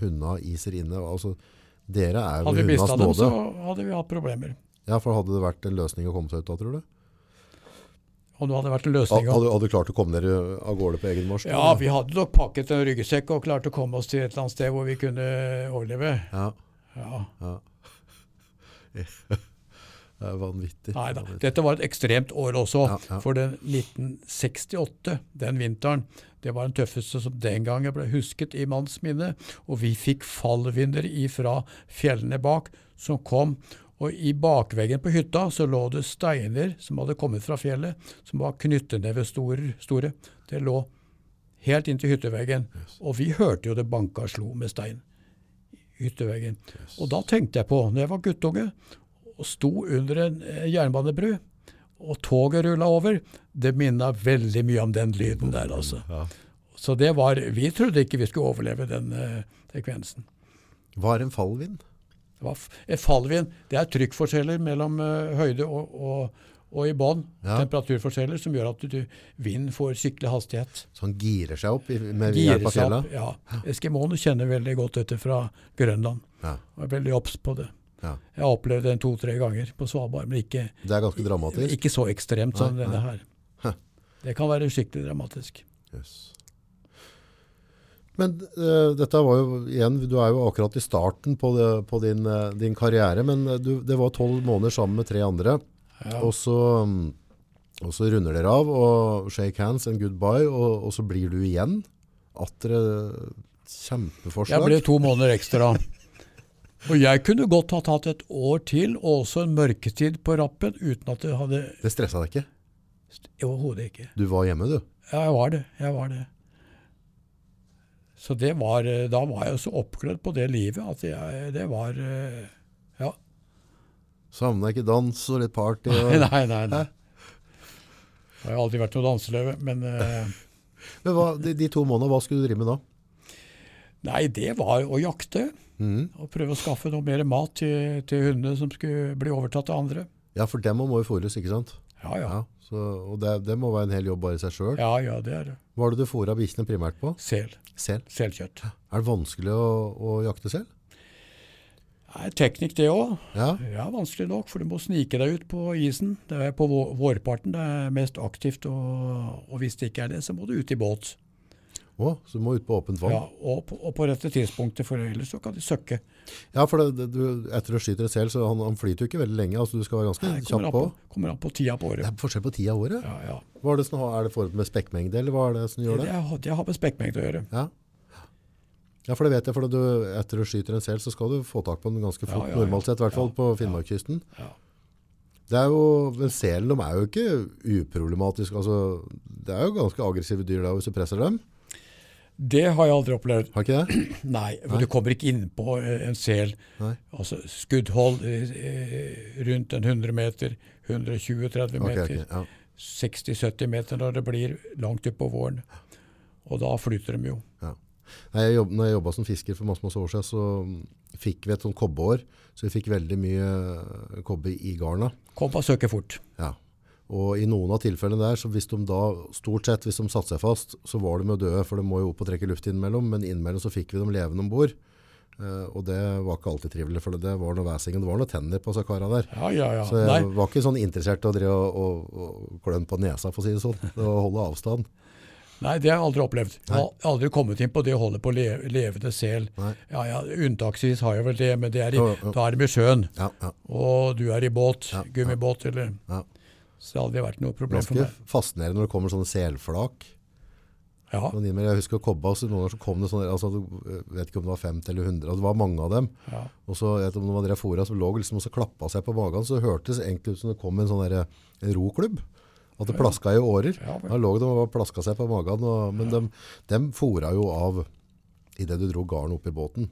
hundene iser inne. Altså, dere er jo Hadde vi mista dem, så hadde vi hatt problemer. Ja, for hadde det vært en løsning å komme seg ut da, tror du? Om det hadde vært en løsning Hadde, hadde du klart å komme dere av gårde på egen marsj? Ja, vi hadde nok pakket en ryggsekk og klart å komme oss til et eller annet sted hvor vi kunne overleve. Ja, Ja. ja. [LAUGHS] Det er vanvittig. Nei da. Dette var et ekstremt år også. Ja, ja. For den 1968, den vinteren, det var den tøffeste som den gangen ble husket i manns minne. Og vi fikk fallvinder ifra fjellene bak, som kom. Og i bakveggen på hytta så lå det steiner som hadde kommet fra fjellet, som var knyttenevestore. Store. Det lå helt inntil hytteveggen. Og vi hørte jo det banka slo med stein i Yes. Og da tenkte jeg på, når jeg var guttunge og sto under en eh, jernbanebru, og toget rulla over, det minna veldig mye om den lyden der, altså. Ja. Så det var Vi trodde ikke vi skulle overleve den eh, sekvensen. Hva er en fallvind? Det var et fallvind. Det er trykkforskjeller mellom uh, høyde og, og, og i bånn. Ja. Temperaturforskjeller som gjør at du, vind får skikkelig hastighet. Så han girer seg opp med hjelp av opp. Ja. Eskimoene kjenner veldig godt dette fra Grønland. Ja. Og er veldig obs på det. Ja. Jeg har opplevd den to-tre ganger på Svalbard, men ikke, Det er ganske dramatisk. ikke så ekstremt som Nei, denne nei. her. Det kan være skikkelig dramatisk. Yes. Men uh, dette var jo igjen, du er jo akkurat i starten på, det, på din, uh, din karriere, men eh, du, det var tolv måneder sammen med tre andre. Ja. Og så Og så runder dere av og shake hands and goodbye, og, og så blir du igjen. Atter kjempeforslag. Jeg ble to måneder ekstra. Og jeg kunne godt ha tatt et år til, og også en mørketid på rappen, uten at det hadde Det stressa deg ikke? Overhodet ikke. Du var hjemme, du. Ja, jeg var det. Jeg var det. Så det var, eh, da var jeg så oppglødd på det livet at jeg, det var eh. Savna ikke dans og litt party? Og... Nei, nei, nei. Det har aldri vært noe danseløve, men uh... [LAUGHS] Men hva, de, de to månedene, hva skulle du drive med da? Nei, det var å jakte. Mm. Og prøve å skaffe noe mer mat til, til hundene som skulle bli overtatt av andre. Ja, for dem må jo fôres, ikke sant? Ja, ja. Ja, så, og det, det må være en hel jobb bare i seg sjøl. Ja, ja, det er det. Hva er det du fôra bikkjene primært på? Sel. Sel. Selkjøtt. Er det vanskelig å, å jakte sel? Det er teknikk, det òg. Ja. Ja, vanskelig nok, for du må snike deg ut på isen. Det er på vårparten det er mest aktivt, og, og hvis det ikke er det, så må du ut i båt. Å, så du må ut på åpent vann? Ja, og, på, og på rette tidspunktet, for ellers så kan de søkke. Ja, for det, det, du, etter å skyte deg selv, så han, han flyter jo ikke veldig lenge. altså Du skal være ganske Nei, kjapp på. på, kommer an på tida på året. Det er forskjell på tida av året. Ja, ja. Hva er det som er det forhold med spekkmengde, eller hva er det som gjør Det, det? har- det har med spekkmengde å gjøre. Ja. Ja, for det vet jeg. for du, Etter du skyter en sel, så skal du få tak på den ganske fort. Ja, ja. Normalt sett, i hvert fall på. Finnmarkskysten. Ja. Det er jo, men Selen de er jo ikke uproblematiske. altså Det er jo ganske aggressive dyr da, hvis du presser dem. Det har jeg aldri opplevd. Har ikke det? [CLEARS THROAT] Nei, for du kommer ikke inn på eh, en sel. Nei. Altså skuddhold eh, eh, rundt en 100 meter, 120-30 meter, meter, okay, ja. 60-70 meter når det blir langt utpå våren. Og da flyter de jo. Ja. Nei, jeg jobb, når jeg jobba som fisker for masse, masse år siden, så fikk vi et sånt kobbeår. Så vi fikk veldig mye eh, kobbe i garna. Kobba søker fort. Ja. Og i noen av tilfellene der, så hvis de da, stort sett hvis de satte seg fast, så var de jo døde, for de må jo opp og trekke luft innimellom. Men innimellom så fikk vi dem levende om bord. Uh, og det var ikke alltid trivelig, for det var noe væsing, og det var noe tenner på kara der. Ja, ja, ja. Så jeg Nei, var ikke sånn interessert i å drive og, og, og klønne på nesa, for å si det sånn. Og holde avstand. Nei, det har jeg aldri opplevd. Jeg har aldri kommet inn på det holdet på le levende sel. Ja, ja, Unntaksvis har jeg vel det, men det er i, Jo, jo. da er det med sjøen. Ja, ja. Og du er i båt, gummibåt, eller ja. Så det har aldri vært noe problem for meg. Ganske fascinerende når det kommer sånne selflak. Ja, Jeg husker å kobba, så noen ganger så kom det sånne, altså, jeg vet ikke om det var 50 eller 100, og det var mange av dem. ja. Og så jeg vet om det var dere fora som lå liksom og så klappa seg på magen, så hørtes det egentlig ut som det kom en sånn en roklubb. At det plaska i årer. Ja. Da lå de og plaska seg på magen. Og, men de, de fora jo av idet du dro garn opp i båten.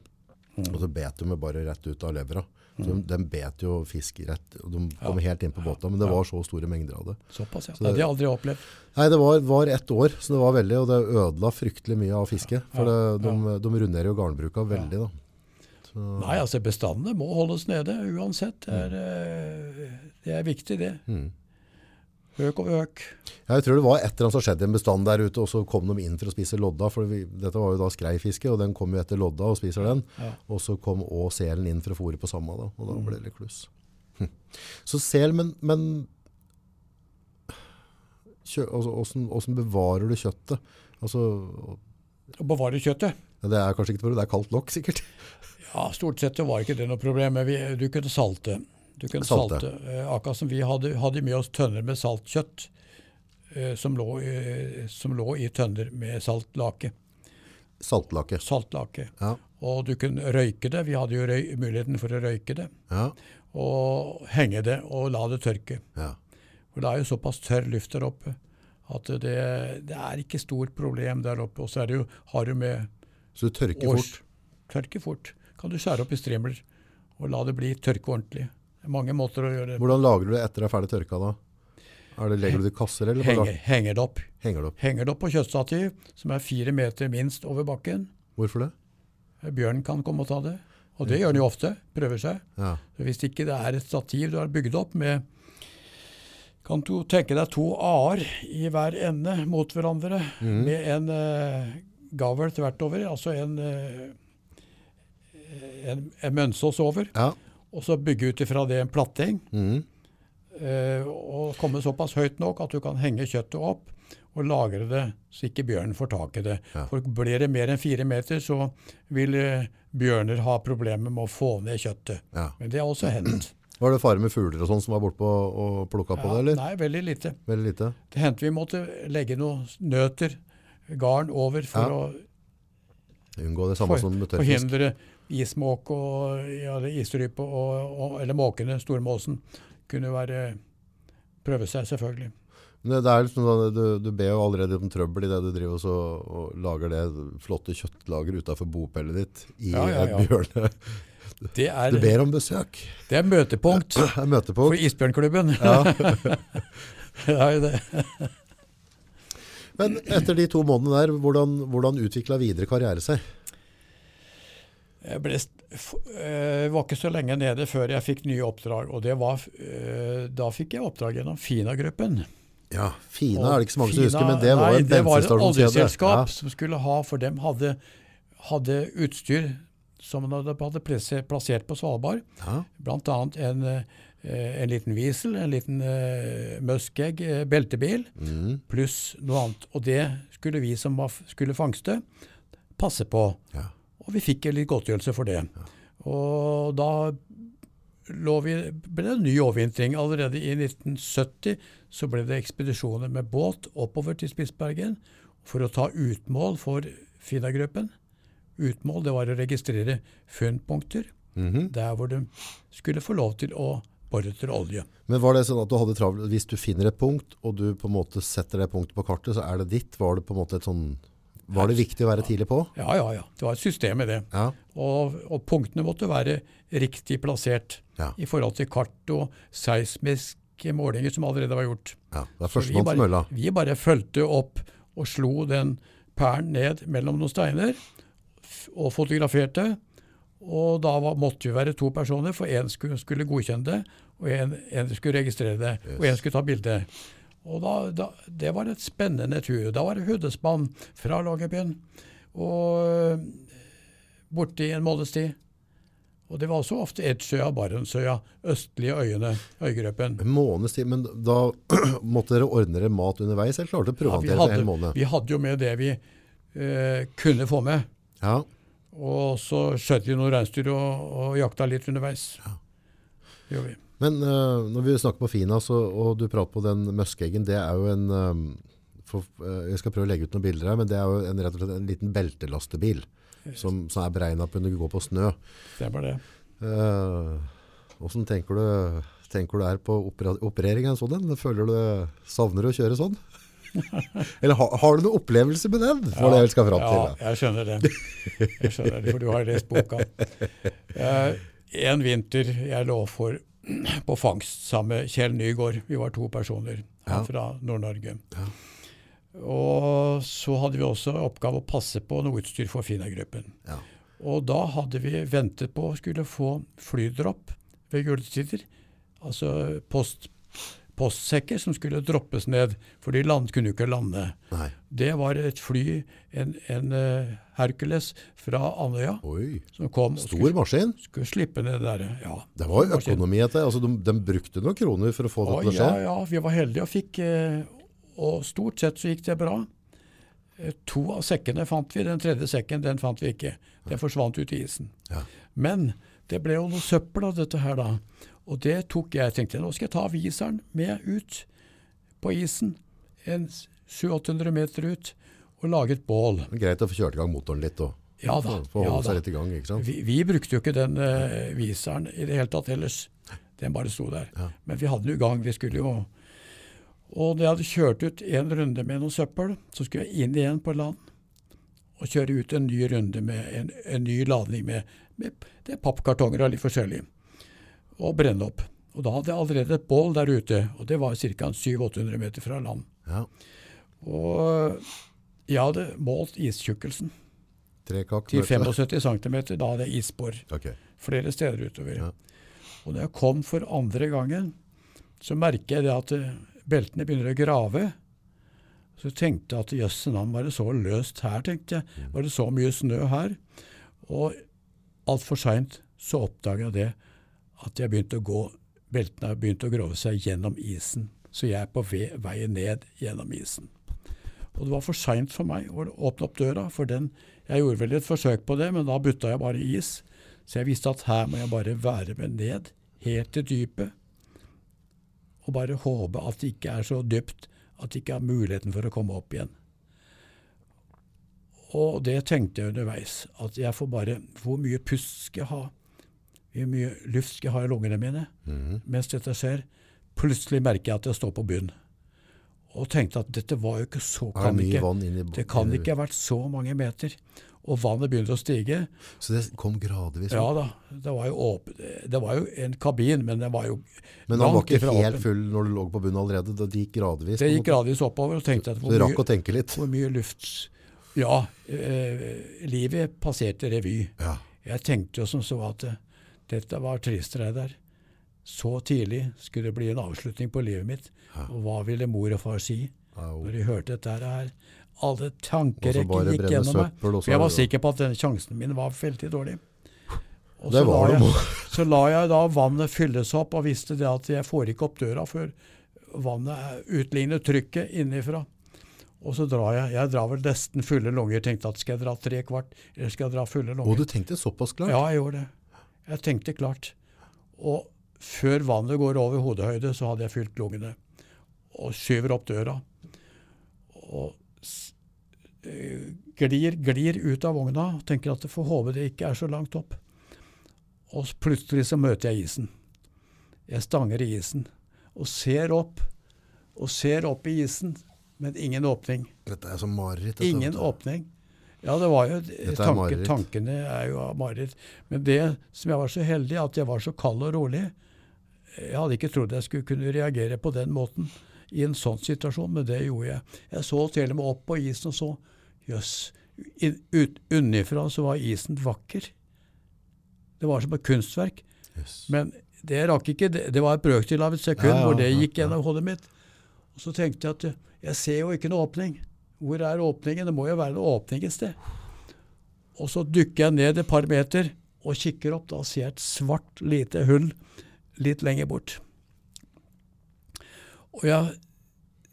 Mm. Og så bet de bare rett ut av levra. Så de, de bet jo fisk rett. Og de kom helt inn på båten. Men det var så store mengder av det. Såpass, ja. Så Nei, det- hadde har jeg aldri opplevd. Nei, det var, var ett år, så det var veldig, og det ødela fryktelig mye av fisket. For det, de, de runder jo garnbruka veldig, da. Så, Nei, altså bestandene må holdes nede uansett. Det er, eh, det er viktig, det. Mm. Øk og øk. Ja, jeg tror det var et eller annet som skjedde i en bestand der ute, og så kom de inn for å spise lodda, for vi, dette var jo da skreifiske, og den kom jo etter lodda og spiser den. Ja. Og så kom også selen inn for å fôre på samme, da, og da ble det litt kluss. Hm. Så sel, men, men kjø, altså, hvordan, hvordan bevarer du kjøttet? Altså, Å bevare kjøttet. det er kanskje ikke det, det er kaldt nok, sikkert. Ja, Stort sett var ikke det noe problem. Du kunne salte. Du kunne Salte. salte. Eh, akkurat som vi hadde, hadde med oss tønner med saltkjøtt eh, som, lå, i- som lå i tønner med saltlake. Saltlake. saltlake. Ja, Og du kunne røyke det. Vi hadde jo røy, muligheten for å røyke det. ja, Og henge det og la det tørke. ja. For det er jo såpass tørr luft der oppe at det, det er ikke stort problem der oppe. Og så er det jo, har du med Så du tørker års fort. Tørker fort. Kan du skjære opp i strimler og la det bli tørke ordentlig. Mange måter å gjøre det. Hvordan lager du det etter det er ferdig tørka da? Er det, legger du det i kasser, eller Henger, henger det opp. henger det opp? Henger det opp på kjøttstativ, som er fire meter minst over bakken. Hvorfor det? Bjørnen kan komme og ta det. Og det gjør den jo ofte. Prøver seg. Ja, Hvis ikke det er et stativ du har bygd opp med Kan du tenke deg to A-er i hver ende mot hverandre med en uh, gavel tvert over, altså en, uh, en, en mønsås over, ja. Og så bygge ut ifra det en platting. Mm. eh, og komme såpass høyt nok at du kan henge kjøttet opp og lagre det så ikke bjørnen får tak i det. Ja. For blir det mer enn fire meter, så vil eh, bjørner ha problemer med å få ned kjøttet. ja. Men det har også hendt. [CLEARS THROAT] Var det fare med fugler og sånn som var bortpå og plukka på det, eller? Nei, veldig lite. Veldig lite. Det hendte vi måtte legge noen nøter, garn, over for Ja. å Unngå det samme for, som med tørrfisk. forhindre ismåke og ja, isrype eller måkene, stormåsen, kunne være prøve seg, selvfølgelig. Men det, det liksom sånn, du, du ber jo allerede om trøbbel i det du driver og, så, og lager det flotte kjøttlageret utafor bopellet ditt i Ja, ja, ja. bjørne. Det er, Du ber om besøk. det er møtepunkt [CLEARS THROAT] Det er for. Isbjørnklubben. Ja. [LAUGHS] [LAUGHS] det er jo det. Men etter de to månedene der, hvordan, hvordan utvikla videre karriere seg? Jeg ble, eh, var ikke så lenge nede før jeg fikk nye oppdrag. og det var, eh, Da fikk jeg oppdrag gjennom Fina-gruppen. Ja, Fina Og er det ikke så mange som husker, men det var nei, en oljeselskap Ja. som skulle ha, for dem hadde, hadde utstyr som man hadde, hadde plassert- på Svalbard. Ja. Bl.a. En, eh, en liten Wiesel, en liten uh, Muskegg beltebil, Mm. pluss noe annet. Og det skulle vi som var, skulle fangste, passe på. Ja. Og vi fikk litt godtgjørelse for det. Og da lå vi, ble det en ny overvintring. Allerede i 1970 så ble det ekspedisjoner med båt oppover til Spitsbergen for å ta utmål for Fina-gruppen. Utmål det var å registrere funnpunkter Mhm. der hvor de skulle få lov til å bore etter olje. Men var det sånn at du hadde travelt, hvis du finner et punkt, og du på en måte setter det punktet på kartet, så er det ditt? Var det på en måte et sånn, var det viktig å være tidlig på? Ja, ja, ja. Det var et system i det. Ja. Og, og punktene måtte være riktig plassert Ja. i forhold til kart og seismiske målinger som allerede var gjort. ja. Det er førstemann til mølla. bare, vi bare fulgte opp og slo den pæren ned mellom noen steiner og fotograferte. Og da var, måtte vi være to personer, for én skulle, skulle godkjenne det, og én skulle registrere det, og én skulle ta bilde. Og da, da, Det var et spennende tur. Da var det Huddespann fra Longyearbyen og borti borte i en måneds tid. Og det var også ofte Edsøya, Barentsøya, østlige øyene, øygruppen. En måneds tid, men da [CLEARS THROAT] måtte dere ordne dere mat underveis, eller klarte dere å Ja, vi, en hel måned? vi hadde jo med det vi eh, kunne få med. Ja. Og så skjøt vi noen reinsdyr og, og jakta litt underveis. Ja. Det gjorde vi. Men uh, når vi snakker på Fina, så, og du prater på den møskeggen, det er jo en, um, for, uh, jeg skal prøve å legge ut noen bilder her, men det er jo en, rett og slett en liten beltelastebil, som, som er beregna på å kunne gå på snø. Stemmer det. Uh, hvordan tenker du, tenker du er på opera- operering av en sånn en? Føler du savner du å kjøre sånn? [LAUGHS] Eller har, har du noen opplevelse med den? For det jeg skal fram til. Ja, jeg skjønner det. Jeg skjønner det, For du har lest boka. Uh, [LAUGHS] en vinter jeg lå for på fangst sammen med Kjell Nygaard. Vi var to personer Ja. fra Nord-Norge. Og så hadde vi også oppgave å passe på noe utstyr for Fina-gruppen. Ja. Og da hadde vi ventet på å skulle få flydropp ved juletider. Altså post, postsekker som skulle droppes ned, for de land kunne jo ikke lande. Nei. Det var et fly, en, en eh, Hercules fra Andøya, Oi, kom stor skulle, maskin. skulle slippe ned der. Ja, Det var jo økonomi etter. Altså, de, de brukte noen kroner for å få dette til å skje. ja, ja, vi var heldige og fikk eh, Og stort sett så gikk det bra. Eh, To av sekkene fant vi, den tredje sekken den fant vi ikke. Den forsvant ut i isen. Ja. Men det ble jo noe søppel av dette her da. Og det tok jeg. tenkte nå skal jeg ta viseren med ut på isen, en 700-800 meter ut, og lage et bål. Men Greit å få kjørt i gang motoren litt og Ja da. få, få ja da. gang. Vi, vi brukte jo ikke den uh, viseren i det hele tatt ellers. Den bare sto der. Ja. Men vi hadde den i gang. Vi skulle jo Og da jeg hadde kjørt ut en runde med noe søppel, så skulle jeg inn igjen på land og kjøre ut en ny runde med en, en ny ladning med, med det er pappkartonger og litt forskjellig, og brenne opp. Og da hadde jeg allerede et bål der ute, og det var ca. 700-800 meter fra land. Ja. Og jeg hadde målt istjukkelsen til mørkt. 75 cm. Da hadde jeg isbor Okay. flere steder utover. Ja. Og når jeg kom for andre gangen, så merker jeg at eh, beltene begynner å grave. Så tenkte jeg at jøsse navn, var det så løst her, tenkte jeg. Var det så mye snø her? Og altfor seint så oppdaga jeg det at jeg begynte å gå, beltene begynte å grove seg gjennom isen. Så jeg er på vei ned gjennom isen. Og det var for seint for meg å åpne opp døra, for den Jeg gjorde vel et forsøk på det, men da butta jeg bare is. Så jeg visste at her må jeg bare være med ned helt til dypet. Og bare håpe at det ikke er så dypt at det ikke er muligheten for å komme opp igjen. Og det tenkte jeg underveis. At jeg får bare Hvor mye pust skal jeg ha? Hvor mye luft skal jeg ha i lungene mine Mhm. mens dette skjer? Plutselig merker jeg at jeg står på bunn. Og tenkte at dette var jo ikke så Er det kan ikke, Det kan ikke ha vært så mange meter. Og vannet begynte å stige. Så det kom gradvis Ja da, det var jo, åpen, det var jo en kabin, men den var jo Men han var ikke helt åpen. full når du lå på bunnen allerede. Det gikk gradvis. Det gikk gradvis oppover, og tenkte at hvor du rakk å tenke litt. hvor mye luft Ja, eh, livet passerte revy. Ja. Jeg tenkte jo som så at eh, dette var trist, Reidar. Så tidlig skulle det bli en avslutning på livet mitt. Og hva ville mor og far si når de hørte dette her? Alle tankerekkene gikk gjennom meg. For jeg var er sikker på at denne sjansen min var veldig dårlig. Og så la jeg- [LAUGHS] Så la jeg da vannet fylles opp, og visste det at jeg får ikke opp døra før vannet er- utligner trykket innifra. Og så drar jeg. Jeg drar vel nesten fulle lunger. Tenkte at skal jeg dra tre kvart, eller skal jeg dra fulle lunger? Og du tenkte såpass klart? Ja, jeg gjorde det. Jeg tenkte klart. Og før vannet går over hodehøyde, så hadde jeg fylt lungene. Og skyver opp døra. Og eh, glir, glir ut av vogna. og Tenker at det får håpe det ikke er så langt opp. Og plutselig så møter jeg isen. Jeg stanger i isen. Og ser opp. Og ser opp i isen, men ingen åpning. Dette er som mareritt. Ingen vet åpning. Ja, det var jo Dette tanke, mareritt. Tankene er jo mareritt. Men det som jeg var så heldig, at jeg var så kald og rolig Jeg hadde ikke trodd jeg skulle kunne reagere på den måten i en sånn situasjon, men det gjorde jeg. Jeg så til og med opp på isen og så Jøss. Yes, Unnifra så var isen vakker. Det var som et kunstverk. Yes. Men det rakk ikke det, det var et brøkdel av et sekund Ja, ja, hvor det gikk gikk ja. gjennom hodet mitt. Og så tenkte jeg at jeg ser jo ikke noe åpning. Hvor er åpningen? Det må jo være noe åpning et sted. Og så dykker jeg ned et par meter og kikker opp. Da ser jeg et svart, lite hull litt lenger bort. Og jeg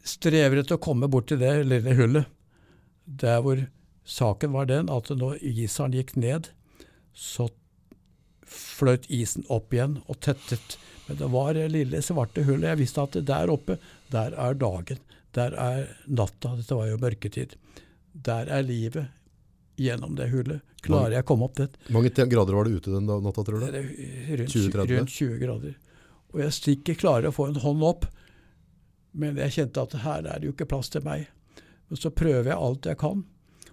strever etter å komme bort til det lille hullet. Der hvor saken var den at når iseren gikk ned, så fløt isen opp igjen og tettet. Men det var det lille svarte hullet. Jeg visste at der oppe, der er dagen. Der er natta. Dette var jo mørketid. Der er livet gjennom det hullet. Klarer jeg å komme opp dit? Hvor mange grader var det ute den natta, tror Det du? rundt, 20-30? rundt 20 grader. Og jeg stikker klarer å få en hånd opp, men jeg kjente at her er det jo ikke plass til meg. Men så prøver jeg alt jeg kan,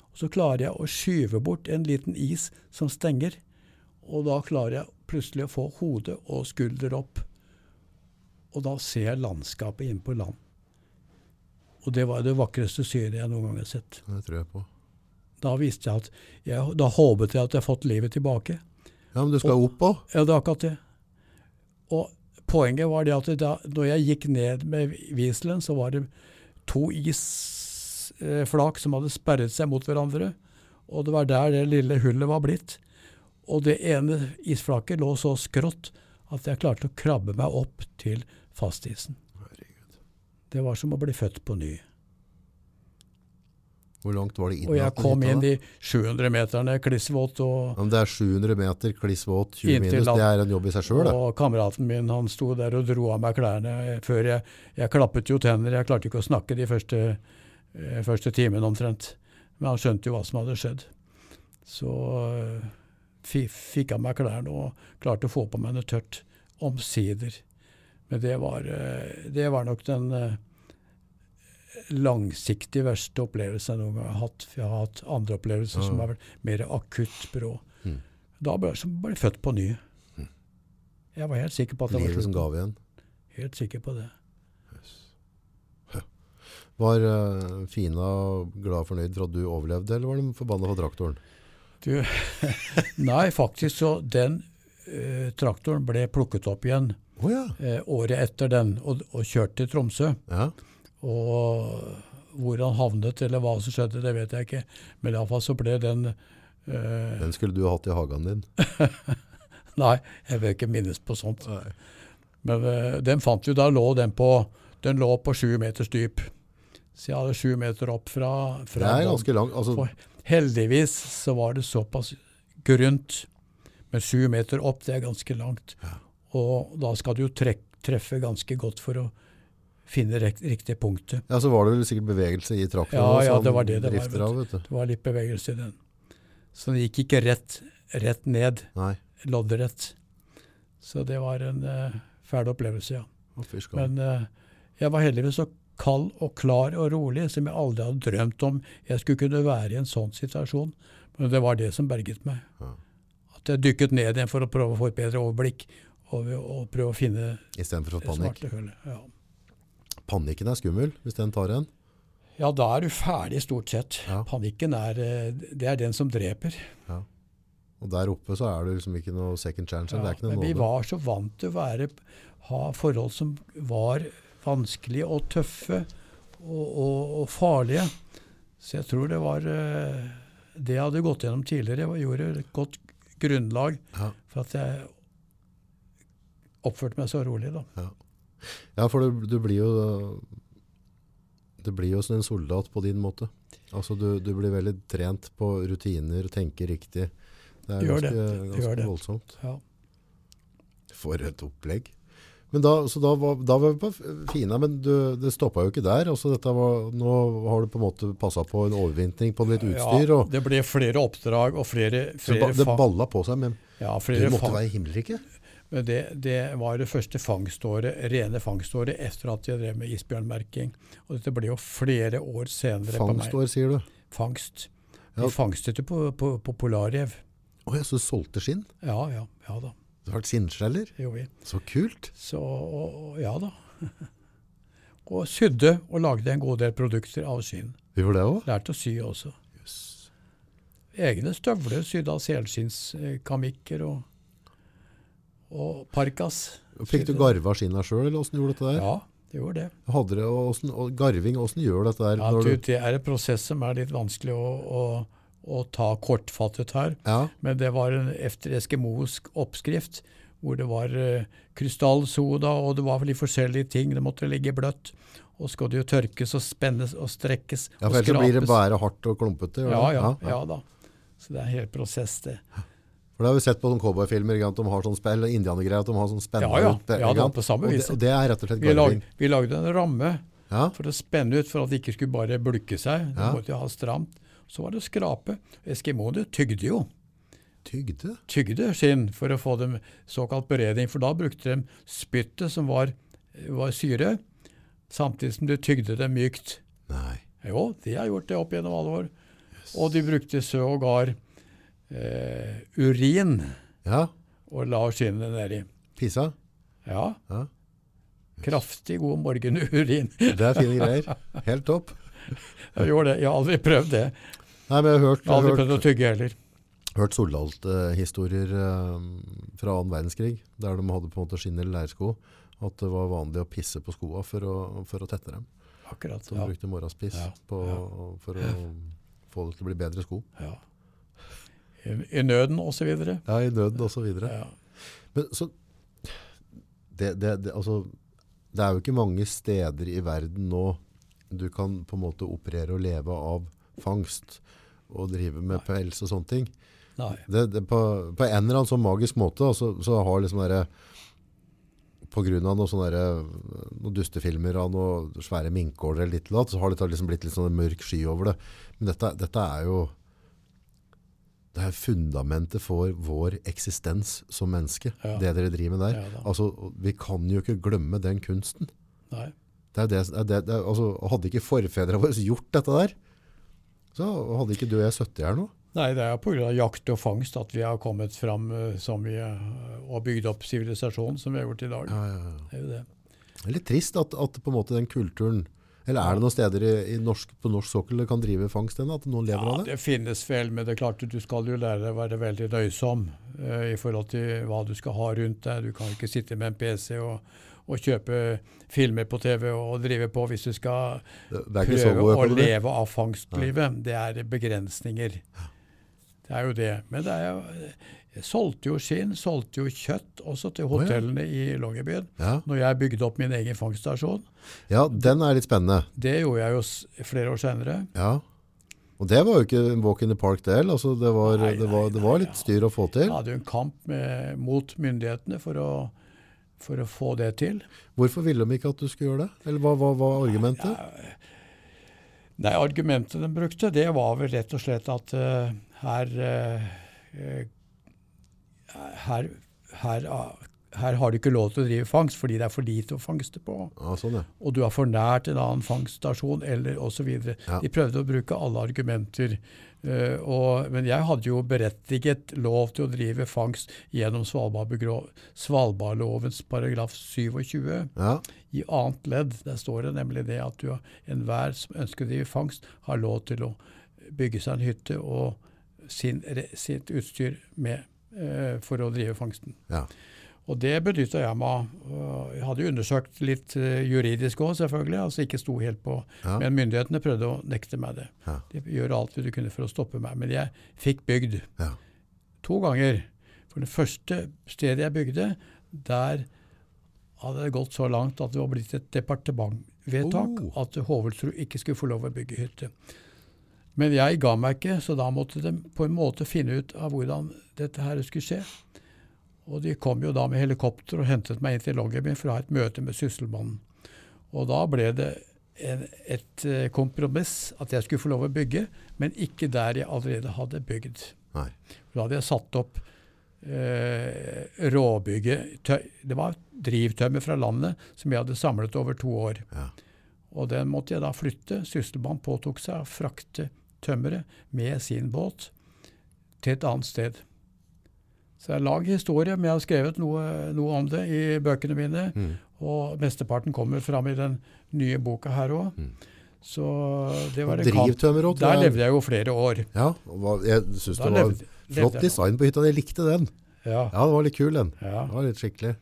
og så klarer jeg å skyve bort en liten is som stenger. Og da klarer jeg plutselig å få hode og skulder opp. Og da ser jeg landskapet inne på land. Og det var det vakreste synet jeg noen gang har sett. Det tror jeg på. Da visste jeg at jeg, Da håpet jeg at jeg fått livet tilbake. Ja, men du skal opp òg. Ja, det er akkurat det. Og poenget var det at da når jeg gikk ned med Wieselen, så var det to isflak som hadde sperret seg mot hverandre. Og det var der det lille hullet var blitt. Og det ene isflaket lå så skrått at jeg klarte å krabbe meg opp til fastisen. Det var som å bli født på ny. Hvor langt var det inn? Og jeg kom inn de 700 meterne klissvåt og Ja, det er 700 meter kliss våt, 20 Inntil minus. Det er en jobb i seg sjøl, det. Og kameraten min han sto der og dro av meg klærne før jeg Jeg klappet jo tenner, jeg klarte ikke å snakke de første, eh, første timene omtrent. Men han skjønte jo hva som hadde skjedd. Så eh, fikk av meg klærne og klarte å få på meg noe tørt. Omsider. Men det var, eh, det var nok den langsiktig verste opplevelse jeg noen gang har hatt. For jeg har hatt andre opplevelser som har vært mer akutt brå. Mm. Da ble jeg ble født på ny. Jeg var helt sikker på at det var Livet som gav igjen. Helt sikker på det. Var uh, Fina glad og fornøyd for at du overlevde, eller var de forbanna for traktoren? Du, [LAUGHS] nei, faktisk så den uh, traktoren ble plukket opp igjen oh, ja. uh, året etter den og, og kjørt til Tromsø. ja. Og hvor han havnet eller hva som skjedde, det vet jeg ikke. Men iallfall så ble den eh, Den skulle du ha hatt i hagen din. [LAUGHS] Nei, jeg vil ikke minnes på sånt. Men eh, den fant vi, da lå den på den lå på sju meters dyp. Så jeg hadde sju meter opp fra, Det er ganske langt. Altså, heldigvis så var det såpass grunt. Men sju meter opp, det er ganske langt. Og da skal du jo treffe ganske godt for å finne rek, riktige punktet. Ja, så var det vel sikkert bevegelse i traktoren. Ja, ja, det var det det var, av, vet du. Det var litt bevegelse i den. Så den gikk ikke rett, rett ned, Nei, loddrett. Så det var en uh, fæl opplevelse, ja. å. Men uh, jeg var heldigvis så kald og klar og rolig som jeg aldri hadde drømt om jeg skulle kunne være i en sånn situasjon. Men det var det som berget meg. Ja. At jeg dykket ned igjen for å prøve å få et bedre overblikk og, og prøve å finne det svarte hullet. Ja. Panikken er skummel, hvis den tar en. ja, da er du ferdig stort sett. Ja. Panikken er, eh, det er den som dreper. Og der oppe så er det liksom ikke noe second chance. Ja, men vi var så vant til å være, ha forhold som var vanskelige og tøffe og, og, og farlige. Så jeg tror det var eh, Det jeg hadde gått gjennom tidligere, jeg gjorde et godt grunnlag Ja. for at jeg oppførte meg så rolig. da. Ja, for du, du blir jo Det blir jo som en soldat på din måte. Altså du, du blir veldig trent på rutiner, tenker riktig. Det er Gjør ganske, det, det ganske gjør det. voldsomt. Ja. For et opplegg. Men da, så da var, da var vi på fina, men du, det stoppa jo ikke der. Altså var, nå har du på en måte passa på en overvintring på litt utstyr. ja, det ble flere oppdrag og flere, så ba, det balla på seg, men ja, du måtte være i Men det, det var det første fangståret, rene fangståret etter at jeg drev med isbjørnmerking. Og dette ble jo flere år senere. Fangstår, sier du. Fangst. Ja. Vi fangstet jo på, på, på Polarrev. Å ja, så du solgte skinn? Ja, ja, ja da. Du har vært gjorde. Så kult. Så og, ja da. [LAUGHS] og sydde og lagde en god del produkter av skinn. Gjorde det òg? Lærte å sy også. Yes. Egne støvler sydd av selskinnskammikker og, og parkas. Fikk du garva skinna sjøl, eller åssen gjorde du dette der? Ja, det gjorde det. Hadde det, og, og garving, åssen gjør dette der? Ja, du, det er en prosess som er litt vanskelig å, å, å ta kortfattet her. ja, Men det var en efter eskimosk oppskrift, hvor det var uh, krystallsoda, og det var litt forskjellige ting. Det måtte ligge bløtt. Og skal det jo tørkes og spennes og strekkes ja, for ellers blir det bare hardt og klumpete. ja, ja, ja, da. Så det er en hel prosess, det. For det har vi sett på sånne cowboyfilmer, sant? de har sånn spill, indianergreier, at de har sånn spennende Ja, ja. Ja, det da, på samme og, vis. det, og det er rett og slett Vi, garving. vi lagde en ramme Ja, for å spenne ut, for at det ikke skulle bare bulke seg. Det Ja. måtte ha stramt. Så var det skrape. Eskimoene tygde jo. tygde. tygde skinn for å få dem såkalt beredning, for da brukte de spyttet som var, var syre, samtidig som de tygde det mykt. Nei. Jo, de har gjort det opp gjennom alle år. Og de brukte sågar eh, urin Ja, og la skinnet nedi. pisa. Ja, Ja. kraftig god morgenurin. Det er fine greier. Helt topp. [LAUGHS] Jeg gjorde det. Jeg har aldri prøvd det. Nei, men jeg har hørt, Jeg har aldri prøvd å tygge heller. hørt Soldalt-historier eh, fra annen verdenskrig, der de hadde på en måte skinn eller leirsko, at det var vanlig å pisse på skoa for å, for å tette dem. Akkurat. Så de Ja. brukte morgenspiss Ja, på, for å få det til å bli bedre sko. ja. I, nøden videre. Ja, i nøden videre. Ja. Men så det, det, det, altså, det er jo ikke mange steder i verden nå du kan på en måte operere og leve av fangst og drive med pels og sånne ting. Nei. Det, det, på, på en eller annen sånn magisk måte så, så har liksom derre av noen sånne der, noen dustefilmer av noen svære minkåler eller litt så har det liksom blitt litt sånn en mørk sky over det. Men dette, dette er jo det er fundamentet for vår eksistens som menneske, Ja. det dere driver med der. Ja altså, vi kan jo ikke glemme den kunsten. Nei. Det er det, det, altså, hadde ikke forfedrene våre gjort dette der, så hadde ikke du og jeg sittet her nå. Nei, det er pga. jakt og fangst at vi har kommet fram eh, som vi eh, og bygd opp sivilisasjonen som vi har gjort i dag. Ja, ja, ja. Det er jo det. Det er litt trist at, at den kulturen Eller er det noen steder i, i norsk, på norsk sokkel det kan drive fangst ennå? At noen lever Ja, av det? det finnes vel, men det er klart du skal jo lære deg å være veldig nøysom uh, i forhold til hva du skal ha rundt deg. Du kan ikke sitte med en PC og, og kjøpe filmer på TV og drive på hvis du skal Det, det prøve å leve av fangstlivet. Det er begrensninger. Det er jo det. Men det er jo, solgte jo skinn, solgte jo kjøtt også til ja. hotellene i Longyearbyen. Ja. Når jeg bygde opp min egen fangststasjon. ja, den er litt spennende. Det gjorde jeg jo flere år senere. Ja. Og det var jo ikke en walk in the park del. Altså det, var, Nei, det, var, det var litt styr å få til. Jeg hadde jo en kamp med, mot myndighetene for å for å få det til. Hvorfor ville de ikke at du skulle gjøre det? Eller hva var argumentet? Nei, Argumentet de brukte, det var vel rett og slett at uh, her, eh, her, her her har du ikke lov til å drive fangst fordi det er for lite å fangste på. Ja, sånn. Og du er for nært en annen fangststasjon eller osv. Ja. De prøvde å bruke alle argumenter. Uh, og, men jeg hadde jo berettiget lov til å drive fangst gjennom Svalbardlovens paragraf 27 ja. i annet ledd. Der står det nemlig det at du, enhver som ønsker å drive fangst, har lov til å bygge seg en hytte og sin, sitt utstyr med eh, for å drive fangsten. ja. Og det benytta jeg meg. Jeg hadde jo undersøkt litt eh, juridisk òg, selvfølgelig. altså ikke sto helt på, Ja. Men myndighetene prøvde å nekte meg det. Ja. De gjør alt de kunne for å stoppe meg. Men jeg fikk bygd Ja. to ganger. For det første stedet jeg bygde, der hadde det gått så langt at det var blitt et departementvedtak Oh. at Hovelsrud ikke skulle få lov å bygge hytte. Men jeg ga meg ikke, så da måtte de på en måte finne ut av hvordan dette her skulle skje. Og de kom jo da med helikopter og hentet meg inn til Longyearbyen for å ha et møte med sysselmannen. Og da ble det en, et eh, kompromiss at jeg skulle få lov å bygge, men ikke der jeg allerede hadde bygd. Nei. Da hadde jeg satt opp eh, råbygget Det var drivtømmer fra landet som jeg hadde samlet over to år. Ja. Og den måtte jeg da flytte. Sysselmannen påtok seg å frakte tømmeret med sin båt til et annet sted. Så jeg lager historie, men jeg har skrevet noe, noe om det i bøkene mine. Mm. Og mesteparten kommer fram i den nye boka her òg. Mm. Så det var en kamp. Òg, Der levde jeg jo flere år. Ja, og jeg syns det var levde- levde flott jeg. design på hytta. Jeg likte den. Ja, Ja, det var litt kul, den. ja. Det var litt skikkelig.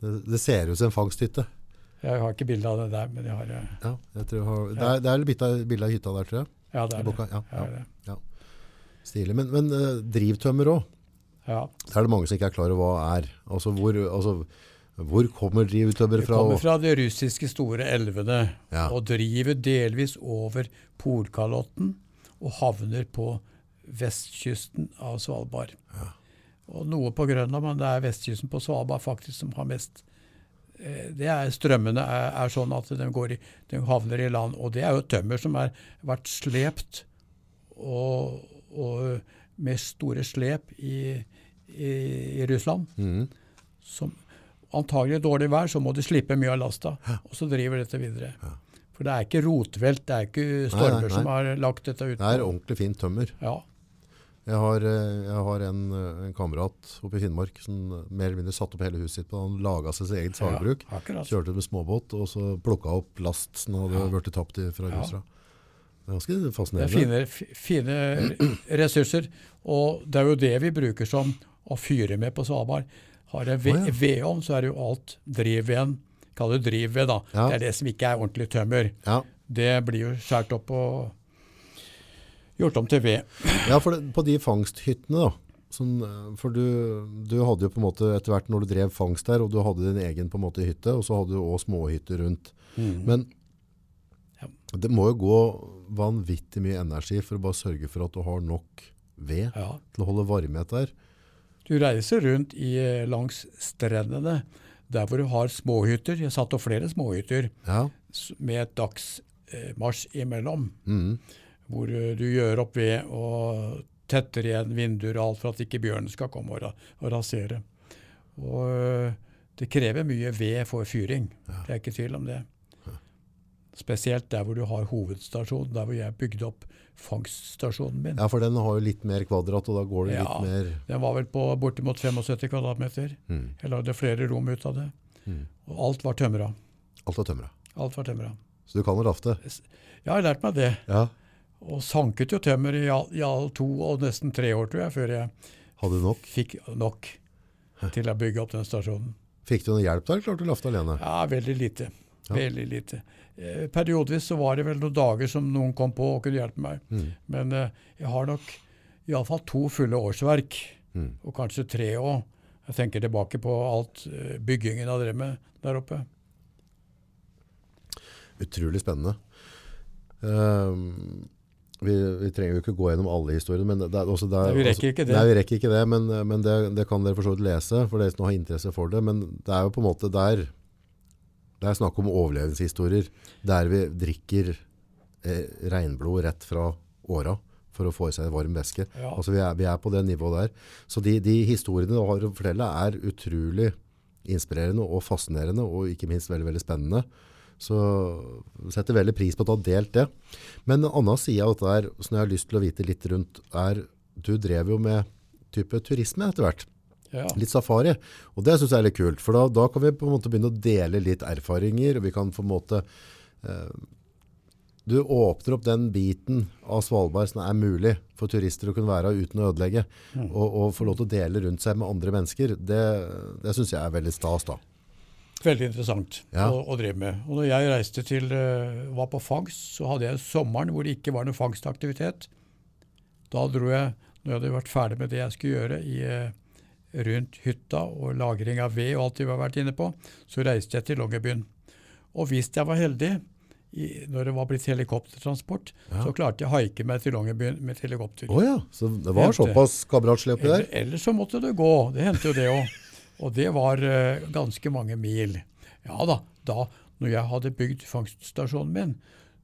Det, det ser ut som en fangsthytte. Jeg har ikke bilde av det der, men jeg har eh, Ja, jeg har, det, er, det er bilde av hytta der, tror jeg. Ja, det er det. boka. Ja, Ja, ja. Stilig. Men, men uh, drivtømmer òg. ja. Det er det mange som ikke er klar over hva er. Altså, hvor, altså, hvor kommer drivtømmer Det fra? kommer fra de russiske store elvene og driver delvis over Polkalotten og havner på vestkysten av Svalbard. Og noe på Grønland, men det er vestkysten på Svalbard faktisk som har mest det er Strømmene er, er sånn at de, går i, de havner i land. Og det er jo tømmer som har vært slept og, og med store slep i, i, i Russland. Mm. Som antagelig dårlig vær, så må de slippe mye av lasta. Og så driver dette videre. For det er ikke rotvelt, det er ikke stormer nei, nei. som har lagt dette ut. Det er ordentlig fint tømmer. Ja, Jeg har, eh, jeg har en, eh, en kamerat oppe i Finnmark som eh, mer eller mindre satte opp hele huset sitt på. Han laga sitt eget sagbruk. Ja. Kjørte med småbåt og så plukka opp last som hadde Ja. tapt fra Ja. Det er ganske fascinerende. Det er fine, fine [CLEARS THROAT] ressurser. Og det er jo det vi bruker som å fyre med på Svalbard. Har jeg ve- vedovn, så er det jo alt drivveden. Kaller det drivved, da. Det er det som ikke er ordentlig tømmer. Ja, Det blir jo skåret opp og gjort om til ved. ja for det, på de fangsthyttene da, sånn, eh, for du, du hadde jo på en måte etter hvert når du drev fangst der, og du hadde din egen på en måte hytte, og så hadde du også småhytter rundt. Men Ja. det må jo gå vanvittig mye energi for å bare sørge for at du har nok ved Ja. til å holde varmhet der. Du reiser rundt i, eh, langs strendene der hvor du har småhytter. Jeg satt opp flere småhytter Ja, med et dagsmarsj imellom. mhm. Hvor eh, du gjør opp ved og tetter igjen vinduer og alt for at ikke bjørnen skal komme og, og rasere. Og eh, det krever mye ved for fyring. Det er ikke tvil om det. Spesielt der hvor du har hovedstasjonen, der hvor jeg bygde opp fangststasjonen min. ja, for den har jo litt mer kvadrat, og da går det Ja. litt mer... Den var vel på bortimot 75 kvadratmeter. Mm. Jeg lagde flere rom ut av det. Mm. Og alt var tømra. Alt var tømret. Alt var tømra. Så du kan rafte. Jeg har lært meg det. Ja. Og sanket jo tømmer i all, i all to og nesten tre år, tror jeg, før jeg Hadde nok? fikk nok til å bygge opp den stasjonen. Fikk du noe hjelp der, eller klarte du lafte alene? Ja, veldig lite. Ja. Veldig lite. Eh, Periodvis så var det vel noen dager som noen kom på og kunne hjelpe meg. Mm. Men eh, jeg har nok iallfall to fulle årsverk, mm. og kanskje tre òg. Jeg tenker tilbake på alt eh, byggingen jeg drev med der oppe. Utrolig spennende. Ehm, vi, vi trenger jo ikke gå gjennom alle historiene, men det også der, Nei, vi rekker ikke det. Nei, vi rekker ikke det, men, men det, det kan dere for så vidt lese, for dere som har interesse for det. Men det er jo på en måte der, det er snakk om overlevelseshistorier, der vi drikker eh, regnblod rett fra åra for å få i seg varm væske. Ja. Altså vi er, vi er på det nivået der. Så de, de historiene du har å fortelle er utrolig inspirerende og fascinerende, og ikke minst veldig, veldig spennende. Så setter veldig pris på at du har delt det. Men en annen side av dette her, som jeg har lyst til å vite litt rundt, er du drev jo med type turisme etter hvert. Ja. Litt safari. Og det synes jeg er litt kult, for da, da kan vi på en måte begynne å dele litt erfaringer, og vi kan på en måte eh, du åpner opp den biten av Svalbard som er mulig for turister å kunne være uten å ødelegge, og, og få lov til å dele rundt seg med andre mennesker. Det, det synes jeg er veldig stas da. Veldig interessant Ja. å, å drive med. Og når jeg reiste til, uh, var på fangst, så hadde jeg sommeren hvor det ikke var noe fangstaktivitet. Da dro jeg, når jeg hadde vært ferdig med det jeg skulle gjøre i, uh, rundt hytta og lagring av ved og alt vi har vært inne på, så reiste jeg til Longyearbyen. Og hvis jeg var heldig, i, når det var blitt helikoptertransport, så klarte jeg å haike meg til Longyearbyen med helikopter. Oh, ja, så det var såpass kameratslig oppi der? Ellers så måtte det gå. Det hendte jo det òg. Og det var uh, ganske mange mil. Ja da, da når jeg hadde bygd fangststasjonen min,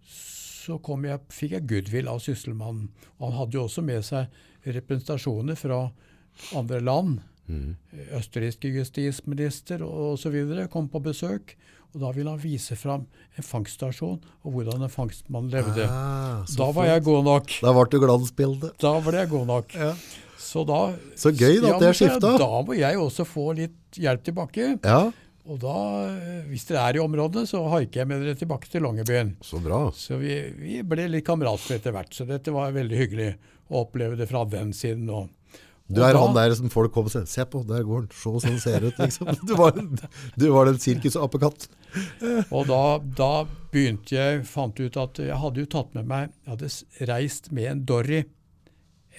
så kom jeg, fikk jeg goodwill av sysselmannen. Han hadde jo også med seg representasjoner fra andre land. Østerrikske justisminister osv. kom på besøk. Og da ville han vise fram en fangststasjon og hvordan en fangstmann levde. Ah, da var fint. jeg god nok. Da ble du glansbildet. Da ble jeg god nok. Ja. Så da Så gøy da, at det er skifta. Da må jeg også få litt hjelp tilbake. Ja, Og da, eh, hvis dere er i området, så haiker jeg med dere tilbake til Longyearbyen. så bra. Så vi, vi ble litt kamerater etter hvert, så dette var veldig hyggelig å oppleve det fra den siden. Og, Du er da- han der som folk kommer og sier, se på, der går han, se sånn ser det ut, liksom. [LAUGHS] Du var, du var den sirkusapekatt. [LAUGHS] Og da, da begynte jeg, fant ut at jeg hadde jo tatt med meg Jeg hadde reist med en Dory,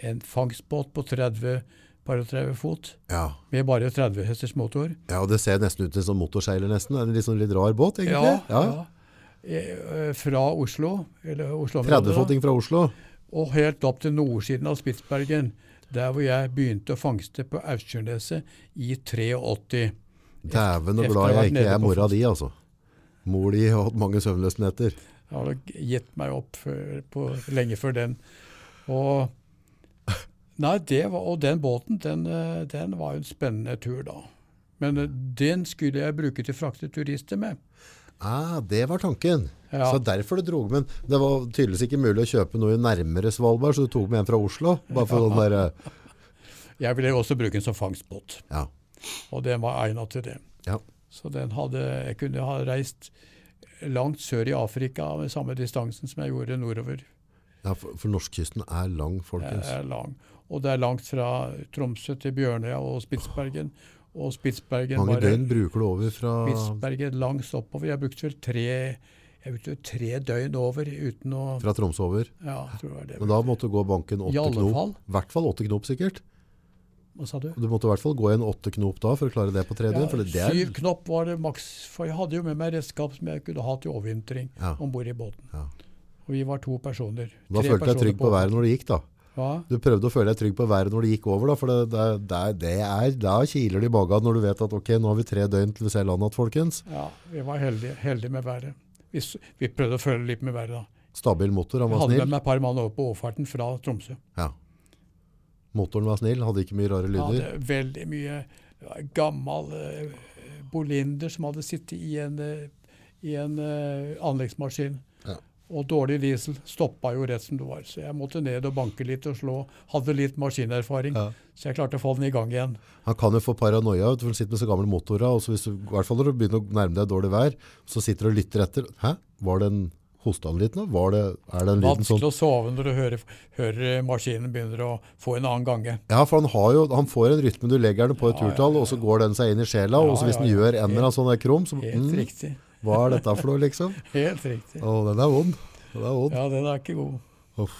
en fangstbåt på 30 par og 30 fot, Ja. med bare 30 hesters motor. ja, og det ser nesten ut som en motorseiler nesten. En litt, sånn litt rar båt, egentlig. Ja, ja. ja. Fra Oslo, eller Oslo 30-foting fra Oslo. og helt opp til nordsiden av Spitsbergen, der hvor jeg begynte å fangste på Austjørneset i 83. Dæven og glad jeg ikke er mora di, altså. Mor di har hatt mange søvnløse netter. Jeg hadde gitt meg opp for, på, lenge før den. Og, nei, det var, og den båten, den, eh, den var jo en spennende tur da. Men eh, den skulle jeg bruke til å frakte turister med. Ah, det var tanken. Ja. Så derfor det drog, men det var tydeligvis ikke mulig å kjøpe noe nærmere Svalbard, så du tok med en fra Oslo. Bare for sånn [LAUGHS] der, Jeg ville også bruke den som fangstbåt, ja. og den var egnet til det. Ja. Så den hadde, jeg kunne ha reist langt sør i Afrika med samme distansen som jeg gjorde nordover. ja, for, for norskkysten er lang, Det folkens. er lang. Og det er langt fra Tromsø til Bjørnøya og Spitsbergen. Og Spitsbergen Mange døgn bruker du over fra Spitsbergen langs oppover. Jeg brukte vel tre, jeg brukte tre døgn over uten å fra Tromsø over. Ja, jeg tror det var det. Men da måtte du gå banken I åtte alle knop. fall. I hvert fall åtte knop sikkert. Hva sa du? Du måtte i hvert fall gå i en åtte knop da for å klare det på tre Ja, døgn. for det, det er, syv knopp var det maks. For jeg hadde jo med meg redskap som jeg kunne ha til overvintring Ja. om bord i båten. Ja. Og vi var to personer. Da Tre følte jeg trygg på været når det gikk da. Ja, Du prøvde å føle deg trygg på været når det gikk over da, for det, det, det, det er, da kiler det i magen når du vet at ok, nå har vi tre døgn til vi ser landet, folkens. ja, vi var heldige, heldige med været. Vi, vi prøvde å føle litt med været da. Stabil motor, han var Jeg Vi hadde med meg et par mann over på overfarten fra Tromsø. Ja. Motoren var snill, hadde ikke mye rare Ja, lyder. det er veldig mye gammel uh, Bolinder som hadde sittet i en, uh, i en uh, anleggsmaskin. Ja. Og dårlig diesel stoppa jo rett som det var. Så jeg måtte ned og banke litt og slå. Hadde litt maskinerfaring, Ja. så jeg klarte å få den i gang igjen. Han kan jo få paranoia, for han sitter med så gamle motorer, og så hvis du, i hvert fall når du begynner å nærme deg dårlig vær, så sitter du og lytter etter. Hæ? Var det en hosta han litt nå? Var det, er det en liten sånn? Vanskelig å sove når du hører, hører maskinen begynner å få en annen gange. Ja, for han, har jo, han får en rytme, du legger den på et Ja, ja, turtall, og så går den seg inn i sjela, og så hvis Ja, den ja, ja. gjør en eller annen sånn krum krom, så, Helt mm, riktig. Hva er dette for noe liksom? [LAUGHS] Helt riktig. Å, den er vond. Den er vond. Ja, den er ikke god. Uff.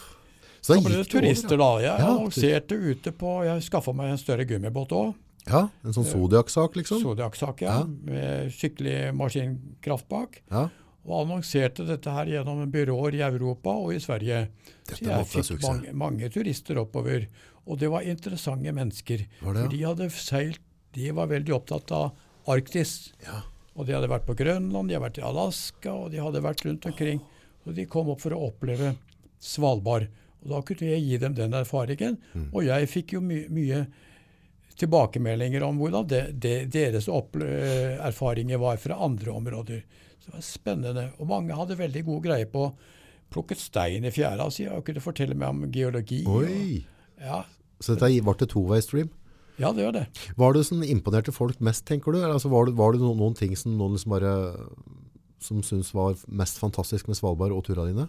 Så Så ble det turister, da. Jeg Ja, annonserte ute på Jeg skaffa meg en større gummibåt òg. Ja, en sånn Zodiac-sak liksom. Zodiac-sak, ja. Ja. Med skikkelig maskinkraft bak. Ja. og annonserte dette her gjennom byråer i Europa og i Sverige. Dette Så jeg fikk suksess. mange, mange turister oppover. Og det var interessante mennesker. Var det, ja? For de hadde seilt De var veldig opptatt av Arktis. Ja. Og de hadde vært på Grønland, de hadde vært i Alaska, og de hadde vært rundt omkring. Og de kom opp for å oppleve Svalbard. Og da kunne jeg gi dem den erfaringen. Mm. Og jeg fikk jo my mye tilbakemeldinger om hvordan det, det, deres erfaringer var fra andre områder. Så det var spennende. Og mange hadde veldig god greie på plukket stein i fjæra si og kunne fortelle meg om geologi. Oi! Og, ja, Så dette ble til two-way-stream. Ja, det gjør det. Var det sånn imponerte folk mest, tenker du? Altså, var, det, var det noen, noen ting som noen liksom bare som syntes var mest fantastisk med Svalbard og turene dine?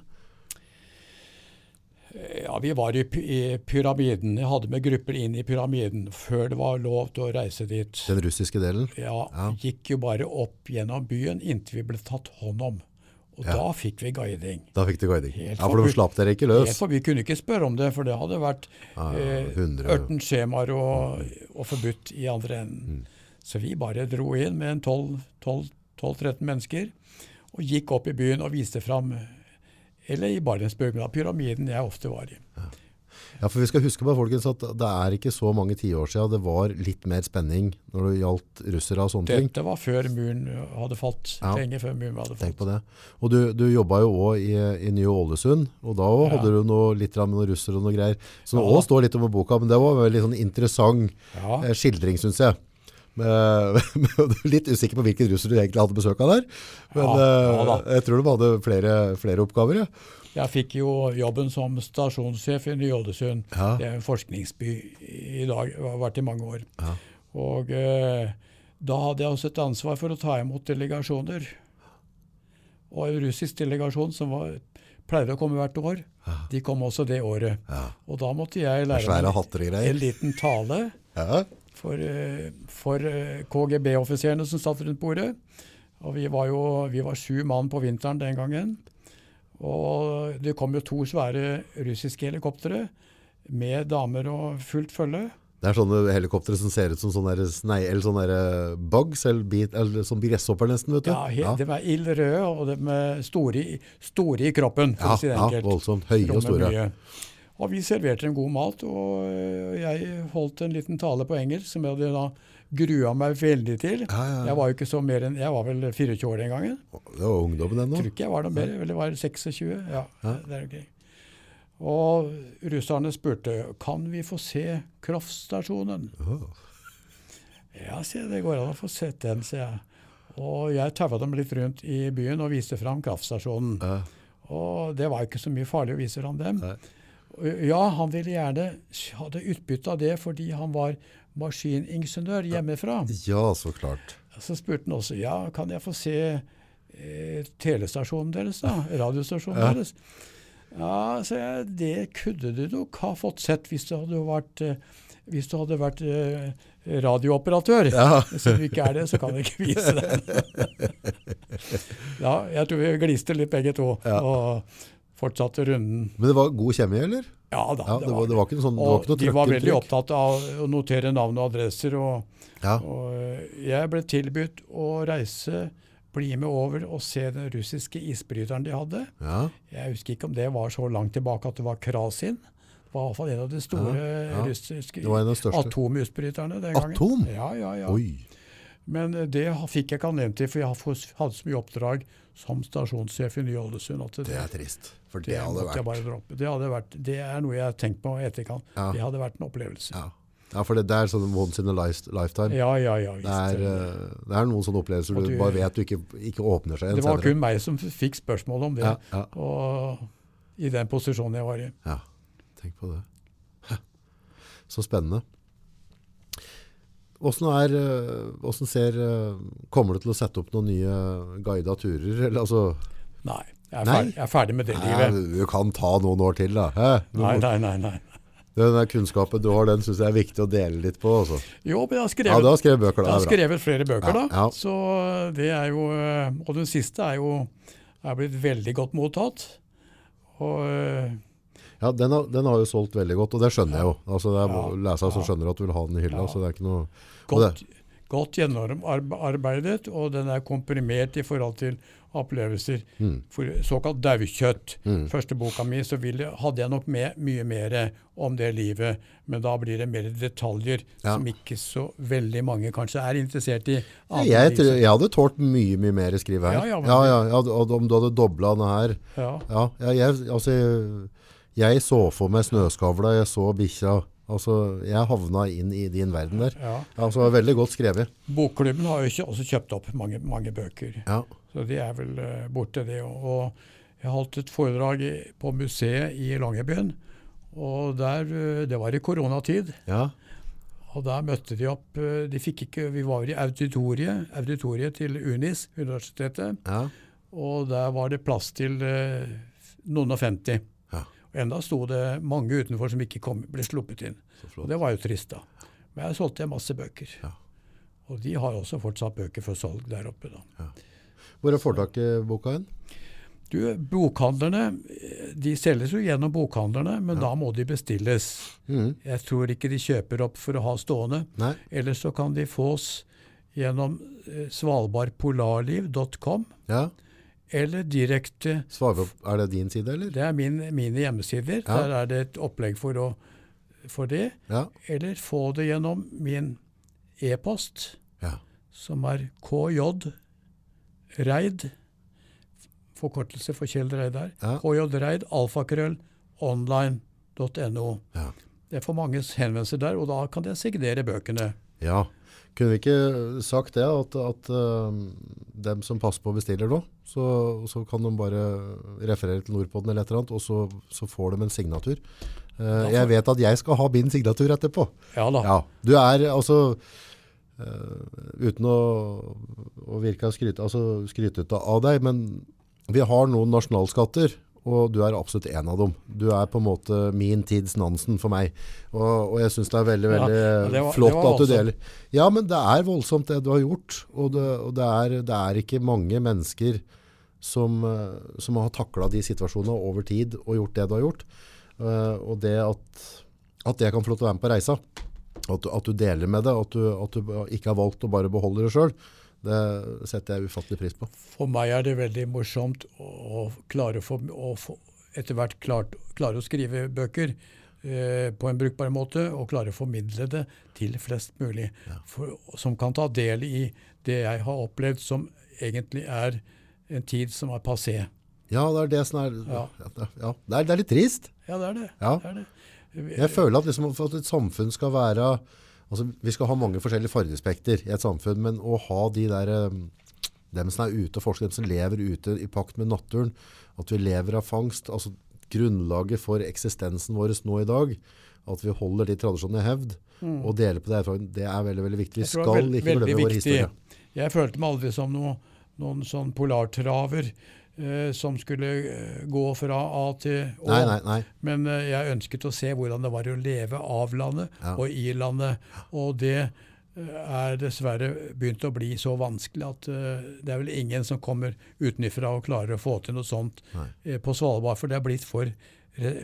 Ja, vi var i, i pyramiden. Jeg hadde med grupper inn i pyramiden før det var lov til å reise dit. Den russiske delen? Ja, Ja. gikk jo bare opp gjennom byen inntil vi ble tatt hånd om. Og Ja. da fikk vi guiding. Da fikk du guiding. Helt Ja, for de slapp dere ikke Helt. For vi kunne ikke spørre om det, for det hadde vært Ja, eh, 100. ørten skjemaer og, og forbudt i andre enden. Mm. Så vi bare dro inn med 12-13 mennesker og gikk opp i byen og viste fram Eller i Barentsburg, pyramiden jeg ofte var i. Ja, for vi skal huske på folkens at det er ikke så mange tiår siden det var litt mer spenning når det gjaldt russere og sånne ting. Dette var før muren hadde falt. Ja. Lenge før muren hadde Tenk på det. Og du, du jobba jo òg i, i Nye-Ålesund, og da Ja. hadde du noe, litt med noen russere og noe greier. Som Ja. òg står litt om i boka, men det var en veldig sånn interessant Ja. eh, skildring, syns jeg. Men, [LAUGHS] er litt usikker på hvilken russer du egentlig hadde besøk av der. Men Ja, ja eh, jeg tror de hadde flere, flere oppgaver. Ja. Jeg fikk jo jobben som stasjonssjef i Ny-Ålesund. Ja. Det er en forskningsby i dag, har vært i mange år. Ja. Og eh, da hadde jeg også et ansvar for å ta imot delegasjoner. Og en russisk delegasjon som var, pleide å komme hvert år, de kom også det året. Ja. Og da måtte jeg lære meg en liten tale Ja. for, eh, for eh, KGB-offiserene som satt rundt bordet. Og vi var jo vi var sju mann på vinteren den gangen. Og det kom jo to svære russiske helikoptre med damer og fullt følge. Det er sånne helikoptre som ser ut som sånne, snei, eller sånne bugs, eller, bit, eller sånn gresshopper nesten, vet du. Ja, ja. De er ild røde, og de er store, i- store i kroppen, for ja, si det ja, enkelt. voldsomt. Høye og store. mye. Og vi serverte en god mat, og øh, jeg holdt en liten tale på engelsk som jeg hadde da grua meg veldig til. Ja, ja, ja. Jeg var jo ikke så mer enn, jeg var vel 24 år den gangen. Det var ungdommen ennå. tror ikke jeg var noe mer, eller var 26. Ja, det er okay. Og russerne spurte kan vi få se kraftstasjonen. Ja, sier jeg, det går an å få sett den, sier jeg. Og jeg taua dem litt rundt i byen og viste fram kraftstasjonen. Ja. Og det var ikke så mye farlig å vise fram dem. Nei. Ja, han ville gjerne hadde utbytte av det fordi han var maskiningeniør hjemmefra. Ja, så klart. Så spurte han også ja, kan jeg få se eh, telestasjonen deres, da? [LAUGHS] Radiostasjonen Ja. deres? Ja, så jeg, det kunne du nok ha fått sett hvis du hadde vært, eh, hvis du hadde vært eh, radiooperatør. Ja. [LAUGHS] Siden du ikke er det, så kan jeg ikke vise [LAUGHS] den. ja, jeg tror vi gliste litt begge to, Ja. og fortsatte runden. Men det var god kjemi, eller? Ja da, Ja, det, var, det var ikke noe sånn, det og noe de var veldig opptatt av å notere navn og adresser. og Ja. og eh, jeg ble tilbudt å reise, bli med over og se den russiske isbryteren de hadde. Ja. Jeg husker ikke om det var så langt tilbake at det var Krasin. Det var i hvert fall en av de store russiske Det atomutbryterne den gangen. Atom? Ja, ja, ja. Oi. Men eh, det fikk jeg ikke anledning til, for jeg hadde så mye oppdrag som stasjonssjef i Ny-Ålesund det, Det er trist. For det, det hadde vært. Det, hadde vært, det er noe jeg har tenkt på i etterkant. Ja. Det hadde vært en opplevelse. ja. ja, for det, er sånn once in a lifetime. Ja, ja, ja. Det er, eh, det er noen sånne opplevelser du, du- bare vet du ikke, ikke åpner seg igjen Det var senere. kun meg som fikk spørsmål om det, Ja, ja. og i den posisjonen jeg var i. Ja, tenk på det. [LAUGHS] Så spennende. Hvordan, er, eh, hvordan ser, eh, kommer du til å sette opp noen nye guida turer? Eller, altså, Nei, jeg er, Nei? Ferdig, jeg er ferdig med det nei, livet. du kan ta noen år til da. Hæ? Nei, nei, nei. nei. Den der kunnskapen du har, den synes jeg er viktig å dele litt på. Også. Jo, men jeg har Ja, du har skrevet bøker jeg da. har er bra. skrevet flere bøker, Ja, da. ja. Så det er jo eh, Og den siste er jo er blitt veldig godt mottatt. Og eh, Ja, den har, den har jo solgt veldig godt, og det skjønner jeg jo. Altså, det er Ja, lesere som skjønner at du vil ha den i hylla, Ja. så det er ikke noe... godt, godt gjennomarbeidet, og den er komprimert i forhold til opplevelser. For såkalt daukjøtt. Første boka mi så ville, hadde jeg nok med mye mer om det livet, men da blir det mer detaljer Ja. som ikke så veldig mange kanskje er interessert i. Andre Jeg, tror, jeg hadde tålt mye, mye mer skrive her. Ja, ja, men- ja, ja, ja, om du hadde dobla den her. ja. Ja, jeg, altså, jeg så for meg snøskavla, jeg så bikkja. Altså, jeg havna inn i din verden der. Ja. Altså, veldig godt skrevet. Bokklubben har jo ikke også kjøpt opp mange, mange bøker. Ja, Så de er vel uh, borte, det òg. Og jeg holdt et foredrag i, på museet i Longyearbyen. Og der, uh, det var i koronatid. ja, Og der møtte de opp uh, de fikk ikke, Vi var i auditoriet, auditoriet til UNIS, universitetet. ja, Og der var det plass til noen og femti. Ja. Og enda sto det mange utenfor som ikke kom, ble sluppet inn. Og det var jo trist, da. Men jeg solgte masse bøker. Ja. Og de har også fortsatt bøker for salg der oppe. da. Hvor er fortaket boka hen? Du, Bokhandlerne de selges jo gjennom bokhandlerne, men da må de bestilles. Mm. Jeg tror ikke de kjøper opp for å ha stående. Nei, Ellers så kan de fås gjennom eh, svalbardpolarliv.com, ja. Eller direkte Svare opp, er det din side, eller? Det er min, mine hjemmesider. Ja. Der er det et opplegg for, å, for det. Ja, Eller få det gjennom min e-post, ja, som er KJ Reid. Forkortelse for Kjell Reidar. Ja. kjreid, alfakrøll, online.no. Det er for mange henvendelser der, og da kan jeg signere bøkene. Ja. Kunne vi ikke sagt det, at, at uh, dem som passer på bestiller nå, så, så kan de bare referere til Nordpodden eller et eller annet, og så, så får de en signatur. Uh, jeg vet at jeg skal ha min signatur etterpå. Ja da. Ja, du er altså uh, uten å, å virke skryt, altså skrytete av deg, men vi har noen nasjonalskatter, og du er absolutt en av dem. Du er på en måte min tids Nansen for meg. Og, og jeg synes det er veldig, veldig ja, var- flott at du deler. Ja, men det er voldsomt det du har gjort, og det, og det, er, det er ikke mange mennesker som, eh, som har taklet de situasjonene over tid og gjort det du har gjort. Uh, og det at, at jeg kan få lov til å være med på reisa, at at du deler med det, at du, at du ikke har valgt å bare beholde det selv, det setter jeg ufattelig pris på. For meg er det veldig morsomt å, klare for, å få etter hvert klart, klare å skrive bøker eh, på en brukbar måte, og klare å formidle det til flest mulig. For, som kan ta del i det jeg har opplevd som egentlig er en tid som er passé. Ja, det er det som er, ja. Ja. Ja, det, er, det er litt trist. Ja, det er det. Ja. det, er det. Jeg føler at, liksom, at et samfunn skal være altså Vi skal ha mange forskjellige fargespekter i et samfunn, men å ha de der eh, dem som er ute og forsker, dem som lever ute i pakt med naturen, at vi lever av fangst, altså grunnlaget for eksistensen vår nå i dag, at vi holder de tradisjonene i hevd, og deler på det erfaringen, det er veldig, veldig viktig. Vi Mm. Skal veld- ikke glemme vår historie. Jeg følte meg aldri som noe, noen sånn polartraver som skulle eh, gå fra A til Å. Nei, nei, nei. Men eh, jeg ønsket å se hvordan det var å leve av landet Ja. og i landet. Og det eh, er dessverre begynt å bli så vanskelig at eh, det er vel ingen som kommer utenfra og klarer å få til noe sånt eh, på Svalbard. For det er blitt for,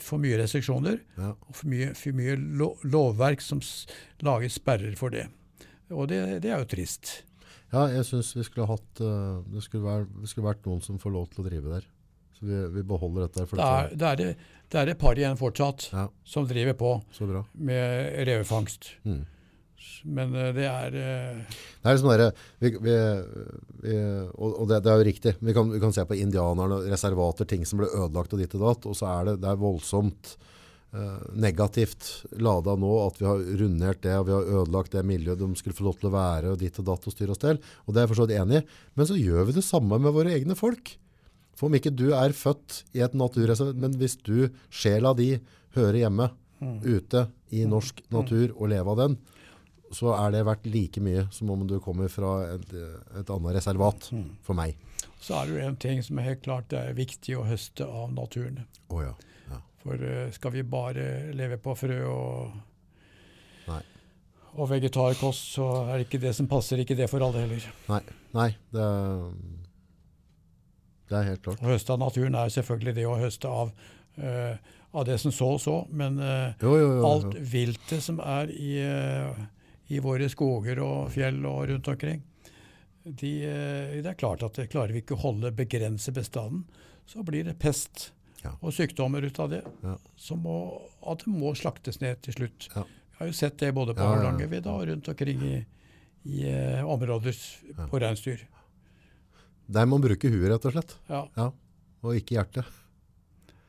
for mye restriksjoner Ja. og for mye, for mye lo lovverk som lager sperrer for det. Og det, det er jo trist. Ja, jeg synes vi skulle hatt, eh, det skulle, være, det skulle vært noen som får lov til å drive der. Så vi, vi beholder dette. For Det er, det er, det, det er et par igjen fortsatt ja, som driver på så bra. med revefangst. Mm. Men eh, det er uh... Det er liksom der, vi, vi, vi, og, og det, det er jo riktig. Vi kan, vi kan se på indianerne, reservater, ting som ble ødelagt og ditt og datt, og så er det, det er voldsomt negativt lada nå at vi har rundert det, og vi har ødelagt det miljøet de skulle få lov til å være, og ditt og datt og styr og stell. Og det er jeg forstått enig i. Men så gjør vi det samme med våre egne folk. For om ikke du er født i et naturreservat, men hvis du, sjela di, hører hjemme ute i norsk natur og lever av den, så er det verdt like mye som om du kommer fra et, et annet reservat, for meg. Så er det jo en ting som er helt klart det er viktig å høste av naturen. Oh, ja. For eh, skal vi bare leve på frø og, Nei. og vegetarkost, så er det ikke det som passer ikke det for alle heller. Nei, nei det, er, det er helt klart. Å høste av naturen er selvfølgelig det å høste av, uh, av det som så og så, men uh, Jo, jo, jo. alt viltet som er i, uh, i våre skoger og fjell og rundt omkring. De, det er klart at klarer vi ikke å holde begrense bestanden, så blir det pest. Og sykdommer ut av det. Ja. Som må, at det må slaktes ned til slutt. Ja. Vi har jo sett det både på. Hardangervidda og rundt omkring i, i eh, områder på reinsdyr. Der man bruker huet, rett og slett. Ja. Ja. Og ikke hjertet.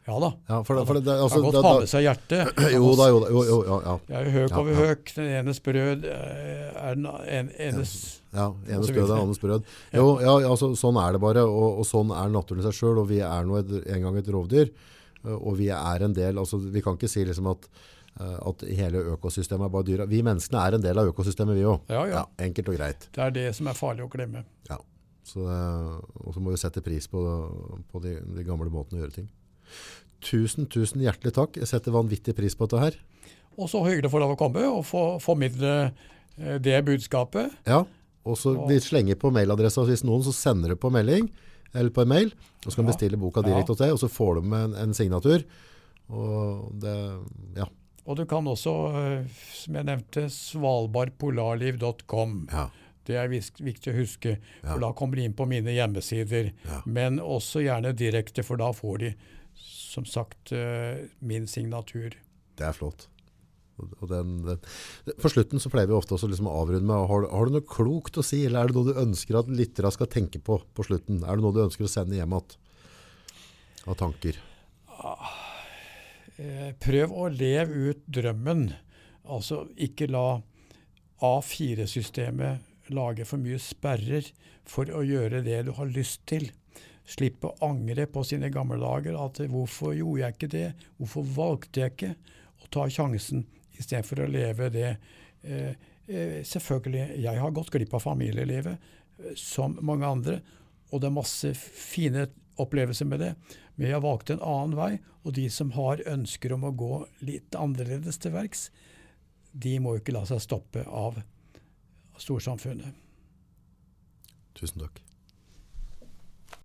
Ja da. Ja, for, det- for det, altså, kan godt da- ha med seg hjertet. [CLEARS THROAT] Jo da, jo da. Jo, jo, ja, ja. Det er jo høk Ja, over ja. høk. Den enes brød eh, er den en, enes Ja, enes brød er andres brød. Jo, ja, ja, altså, sånn er det bare, og, og sånn er naturen i seg selv, og vi er nå en gang et rovdyr, eh, og vi er en del, altså vi kan ikke si liksom at, eh, at hele økosystemet er bare dyra. Vi menneskene er en del av økosystemet vi òg. Ja, ja. enkelt og greit. Det er det som er farlig å glemme. Ja. Så, og så må vi sette pris på, på de, de gamle måtene å gjøre ting. Tusen, tusen hjertelig takk. Jeg setter vanvittig pris på dette her. Og så hyggelig for deg å komme og få formidle eh, det budskapet. Ja, og så vi slenger på mailadressa hvis noen så sender du på melding, eller på en mail, og så kan Ja. bestille boka Ja. direkte hos deg, og så får de en, en signatur. Og det, ja, Og du kan også, eh, som jeg nevnte, svalbardpolarliv.com. ja, Det er viktig å huske, Ja. for da kommer de inn på mine hjemmesider. Ja. Men også gjerne direkte, for da får de som sagt eh, min signatur. det er flott. Den, den. For slutten så pleier vi ofte også liksom å avrunde med, har, du- har du noe klokt å si, eller er det noe du ønsker at lytterne skal tenke på på slutten? Er det noe du ønsker å sende hjem igjen av tanker? Eh, prøv å leve ut drømmen. Altså ikke la A4-systemet lage for mye sperrer for å gjøre det du har lyst til. Slipp å angre på sine gamle dager. At 'hvorfor gjorde jeg ikke det'? Hvorfor valgte jeg ikke å ta sjansen istedenfor å leve det eh, eh, Selvfølgelig, jeg har gått glipp av familielivet, eh, som mange andre. Og det er masse fine opplevelser med det. Men jeg valgte en annen vei, og de som har ønsker om å gå litt annerledes til verks, de må jo ikke la seg stoppe av storsamfunnet. Tusen takk.